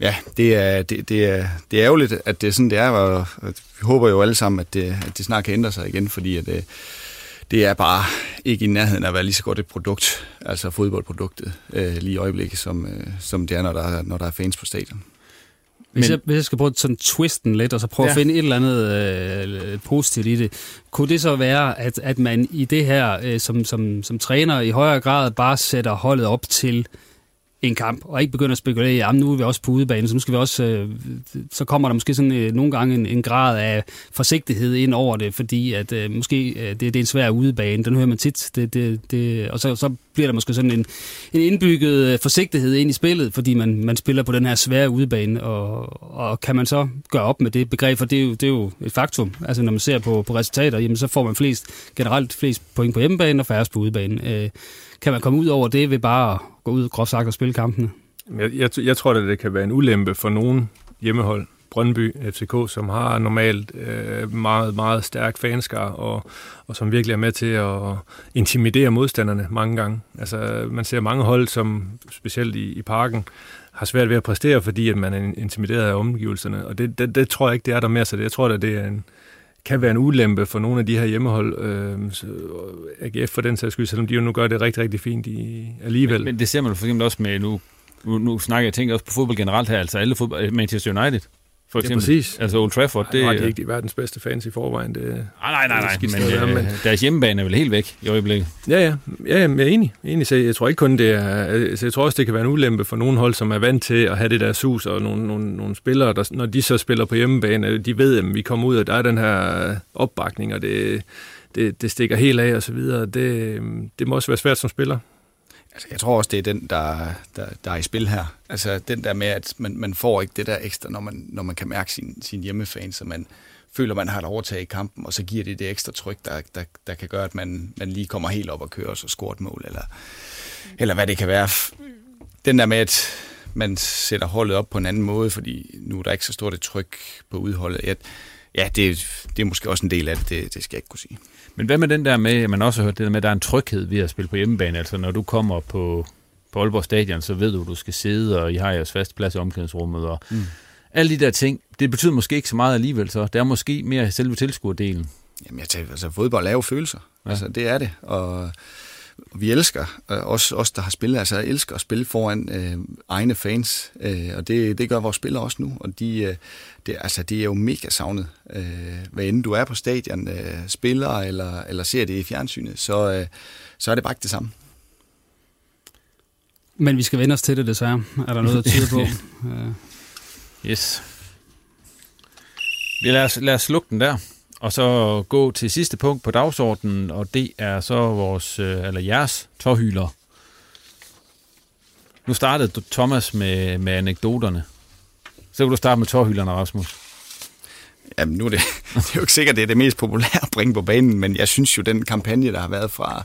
Speaker 4: ja, det er, det, det, er, det er ærgerligt, at det er sådan, det er, og, vi håber jo alle sammen, at det, at det snart kan ændre sig igen, fordi at, øh, det er bare ikke i nærheden af at være lige så godt et produkt, altså fodboldproduktet, øh, lige i øjeblikket, som, øh, som det er, når der, når der er fans på stadion.
Speaker 5: Hvis, Men, jeg, hvis jeg skal prøve sådan twisten lidt, og så prøve ja. at finde et eller andet øh, positivt i det, kunne det så være, at, at man i det her øh, som, som, som træner i højere grad bare sætter holdet op til en kamp, og ikke begynde at spekulere i, at nu er vi også på udebane, så nu skal vi også, øh, så kommer der måske sådan øh, nogle gange en, en grad af forsigtighed ind over det, fordi at øh, måske øh, det, det er en svær udebane, den hører man tit, det, det, det, og så, så bliver der måske sådan en, en indbygget øh, forsigtighed ind i spillet, fordi man, man spiller på den her svære udebane, og, og kan man så gøre op med det begreb, for det er jo, det er jo et faktum, altså når man ser på, på resultater, jamen så får man flest, generelt flest point på hjemmebane og færrest på udebane. Øh, kan man komme ud over det ved bare at gå ud groft sagt og spille kampene?
Speaker 6: Jeg, jeg, jeg tror, at det kan være en ulempe for nogen hjemmehold, Brøndby, FCK, som har normalt øh, meget, meget stærk fanskar, og, og som virkelig er med til at intimidere modstanderne mange gange. Altså, man ser mange hold, som specielt i, i parken, har svært ved at præstere, fordi at man er intimideret af omgivelserne. Og det, det, det tror jeg ikke, det er der mere, så det, jeg tror, at det er en, kan være en ulempe for nogle af de her hjemmehold, øh, øh AGF for den sags skyld, selvom de jo nu gør det rigtig, rigtig fint i, alligevel.
Speaker 3: Men, men det ser man for eksempel også med, nu, nu, nu snakker jeg, tænker også på fodbold generelt her, altså alle fodbold, Manchester United, for eksempel. Ja, præcis. Altså Old Trafford.
Speaker 6: Nej, det, er ikke de verdens bedste fans i forvejen. Det, nej,
Speaker 3: nej, nej, nej men, men, øh, deres hjemmebane er vel helt væk i øjeblikket.
Speaker 6: Ja, ja. ja jeg er enig. enig. Så jeg tror ikke kun, det er... Altså, jeg tror også, det kan være en ulempe for nogle hold, som er vant til at have det der sus, og nogle, nogle, nogle spillere, der, når de så spiller på hjemmebane, de ved, at vi kommer ud, og der er den her opbakning, og det, det, det stikker helt af, og så videre. Det, det må også være svært som spiller.
Speaker 4: Altså, jeg tror også, det er den, der, der, der er i spil her. Altså, den der med, at man, man får ikke det der ekstra, når man, når man kan mærke sin, sin hjemmefans, så man føler, man har et overtag i kampen, og så giver det det ekstra tryk, der, der, der kan gøre, at man, man lige kommer helt op og kører og så scorer et mål, eller, eller hvad det kan være. Den der med, at man sætter holdet op på en anden måde, fordi nu er der ikke så stort et tryk på udholdet. Ja, ja det, det er måske også en del af det, det, det skal jeg ikke kunne sige.
Speaker 3: Men hvad med den der med, at man også har hørt det der med, at der er en tryghed ved at spille på hjemmebane? Altså når du kommer på, på Aalborg Stadion, så ved du, at du skal sidde, og I har jeres faste plads i omklædningsrummet, og mm. alle de der ting, det betyder måske ikke så meget alligevel, så det er måske mere selve tilskuerdelen.
Speaker 4: Jamen jeg tænker, altså fodbold er jo følelser. Ja. Altså det er det, og vi elsker, øh, også os, der har spillet, altså jeg elsker at spille foran øh, egne fans, øh, og det, det gør vores spillere også nu, og de, øh, det, altså, det er jo mega savnet. Øh, hvad end du er på stadion, øh, spiller eller, eller ser det i fjernsynet, så, øh, så er det bare ikke det samme.
Speaker 5: Men vi skal vende os til det desværre. Er der noget, der tyder på? uh...
Speaker 3: Yes. Vi lad os, lad os slukke den der, og så gå til sidste punkt på dagsordenen, og det er så vores, øh, eller jeres tårhyler. Nu startede Thomas med, med anekdoterne. Så kan du starte med tårhylerne, Rasmus.
Speaker 4: Jamen, nu er det, det er jo ikke sikkert, det er det mest populære at bringe på banen, men jeg synes jo, den kampagne, der har været fra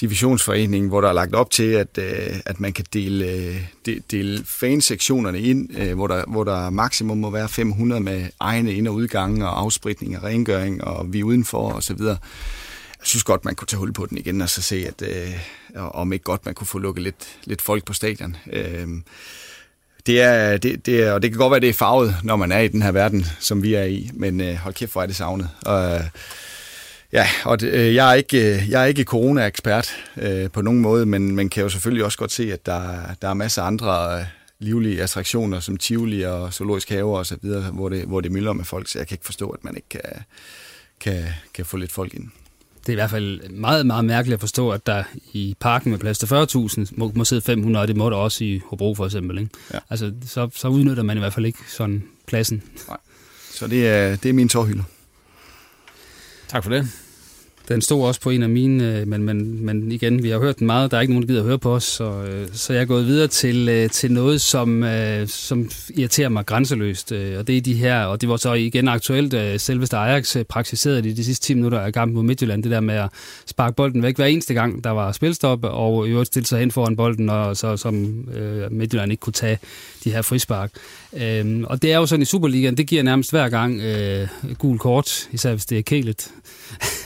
Speaker 4: divisionsforeningen, hvor der er lagt op til, at, øh, at man kan dele, øh, de, dele fansektionerne ind, øh, hvor, der, hvor der maksimum må være 500 med egne ind- og udgange og afspritning og rengøring og vi udenfor og så videre. Jeg synes godt, man kunne tage hul på den igen og så se, at øh, om ikke godt man kunne få lukket lidt, lidt folk på stadion. Øh, det er, det, det er, og det kan godt være, det er farvet, når man er i den her verden, som vi er i, men øh, hold kæft, hvor er det savnet. Og, øh, ja, og det, øh, jeg, er ikke, øh, jeg er ikke corona-ekspert øh, på nogen måde, men man kan jo selvfølgelig også godt se, at der, der er masser af andre øh, livlige attraktioner, som Tivoli og Zoologisk Have og så videre, hvor det, hvor det mylder med folk, så jeg kan ikke forstå, at man ikke kan, kan, kan få lidt folk ind
Speaker 5: det er i hvert fald meget, meget mærkeligt at forstå, at der i parken med plads til 40.000 må, må sidde 500, og det må der også i Hobro for eksempel. Ikke? Ja. Altså, så, så udnytter man i hvert fald ikke sådan pladsen.
Speaker 4: Nej. Så det er, det er min tårhylder.
Speaker 3: Tak for det.
Speaker 5: Den stod også på en af mine, øh, men, men, men igen, vi har hørt den meget. Der er ikke nogen, der gider at høre på os, så, øh, så jeg er gået videre til, øh, til noget, som, som irriterer mig grænseløst. Og det er de her, og det var så igen aktuelt, selveste Ajax praktiserede det de sidste 10 minutter af kampen mod Midtjylland, det der med at sparke bolden væk hver eneste gang, der var spilstop, og i øvrigt stille sig hen foran bolden, og så som Midtjylland ikke kunne tage de her frispark. Øhm, og det er jo sådan i Superligaen, det giver nærmest hver gang øh, gul kort, især hvis det er kælet.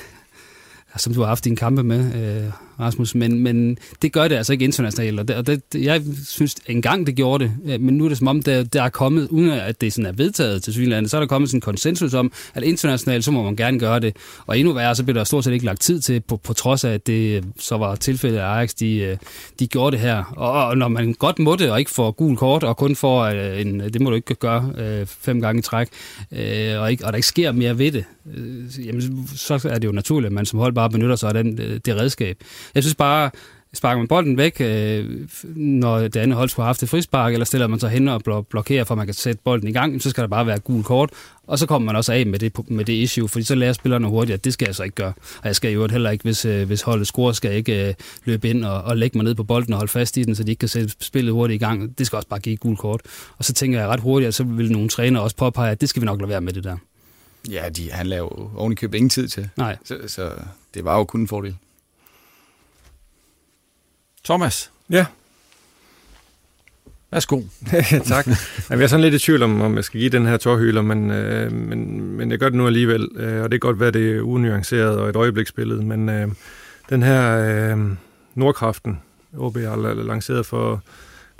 Speaker 5: som du har haft dine kampe med, øh, Rasmus, men, men det gør det altså ikke internationalt, og, det, og det, jeg synes engang det gjorde det, øh, men nu er det som om, der, der er kommet, uden at det sådan er vedtaget til synligheden, så er der kommet sådan en konsensus om, at internationalt, så må man gerne gøre det, og endnu værre, så bliver der stort set ikke lagt tid til, på, på trods af, at det øh, så var tilfældet at Ajax, de, øh, de gjorde det her, og, og når man godt må det, og ikke får gul kort, og kun får øh, en, det må du ikke gøre øh, fem gange i træk, øh, og, ikke, og der ikke sker mere ved det, øh, jamen, så er det jo naturligt, at man som hold bare benytter sig af den, øh, det redskab. Jeg synes bare, sparker man bolden væk, øh, når det andet hold skulle have haft et frispark, eller stiller man sig hen og blokerer, for at man kan sætte bolden i gang, så skal der bare være gul kort, og så kommer man også af med det, med det issue, fordi så lærer spillerne hurtigt, at det skal jeg så ikke gøre. Og jeg skal jo heller ikke, hvis, øh, hvis holdet scorer, skal jeg ikke øh, løbe ind og, og lægge mig ned på bolden og holde fast i den, så de ikke kan sætte spillet hurtigt i gang. Det skal også bare give gul kort. Og så tænker jeg ret hurtigt, at så vil nogle træner også påpege, at det skal vi nok lade være med det der.
Speaker 4: Ja, de, han laver jo oven i køb ingen tid til.
Speaker 5: Nej.
Speaker 4: Så, så det var jo kun en fordel.
Speaker 3: Thomas.
Speaker 6: Ja.
Speaker 3: Værsgo.
Speaker 6: tak. Jeg er sådan lidt i tvivl om, om jeg skal give den her tårhyler, men, øh, men, men jeg gør det nu alligevel. Øh, og det kan godt være, det er unuanceret og et øjebliksbillede, men øh, den her øh, Nordkraften, OB har lanceret for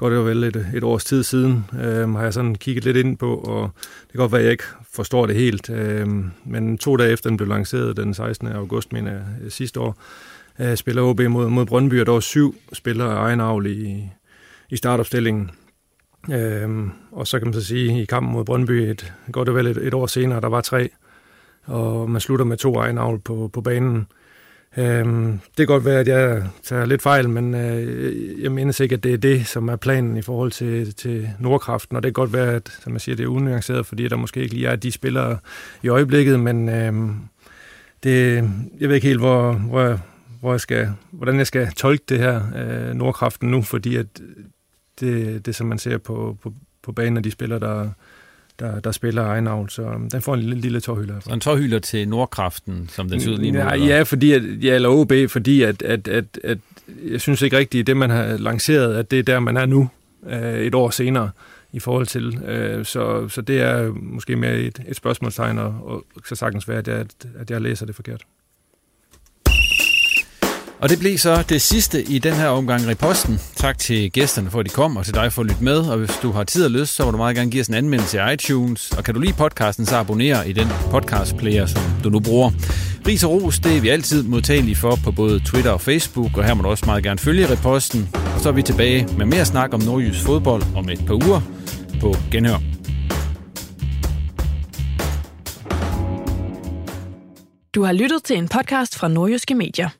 Speaker 6: godt det vel et, et års tid siden, øh, har jeg sådan kigget lidt ind på, og det kan godt være, at jeg ikke forstår det helt. Øh, men to dage efter den blev lanceret den 16. august, mener jeg, øh, sidste år, øh, spiller OB mod, mod Brøndby, og der var syv spillere af egen avl i, i startopstillingen. Øh, og så kan man så sige, i kampen mod Brøndby, et, godt det vel et, et år senere, der var tre, og man slutter med to egen avl på, på banen. Øhm, det kan godt være, at jeg tager lidt fejl, men øh, jeg mener ikke, at det er det, som er planen i forhold til, til Nordkraften, og det kan godt være, at som jeg siger, det er unuanceret, fordi der måske ikke lige er de spillere i øjeblikket, men øh, det, jeg ved ikke helt, hvor, hvor, hvor jeg skal, hvordan jeg skal tolke det her øh, Nordkraften nu, fordi at det, det som man ser på, på, på banen af de spillere, der, der, der spiller egenavl, så um, den får en lille, lille tårhylder.
Speaker 3: Så en tårhylder til Nordkraften, som den ser ud lige nu?
Speaker 6: Ja, ja, fordi at, ja, eller OB, fordi at, at, at, at jeg synes ikke rigtigt, det man har lanceret, at det er der, man er nu, øh, et år senere i forhold til. Øh, så, så det er måske mere et, et spørgsmålstegn, og, og så sagtens være, at jeg, at jeg læser det forkert.
Speaker 3: Og det blev så det sidste i den her omgang Reposten. Tak til gæsterne for, at de kom, og til dig for at lytte med. Og hvis du har tid og lyst, så må du meget gerne give os en anmeldelse i iTunes. Og kan du lide podcasten, så abonner i den podcast player, som du nu bruger. Ris og ros, det er vi altid modtagelige for på både Twitter og Facebook, og her må du også meget gerne følge Reposten. Og så er vi tilbage med mere snak om nordjysk fodbold om et par uger på Genhør.
Speaker 2: Du har lyttet til en podcast fra Nordjyske Medier.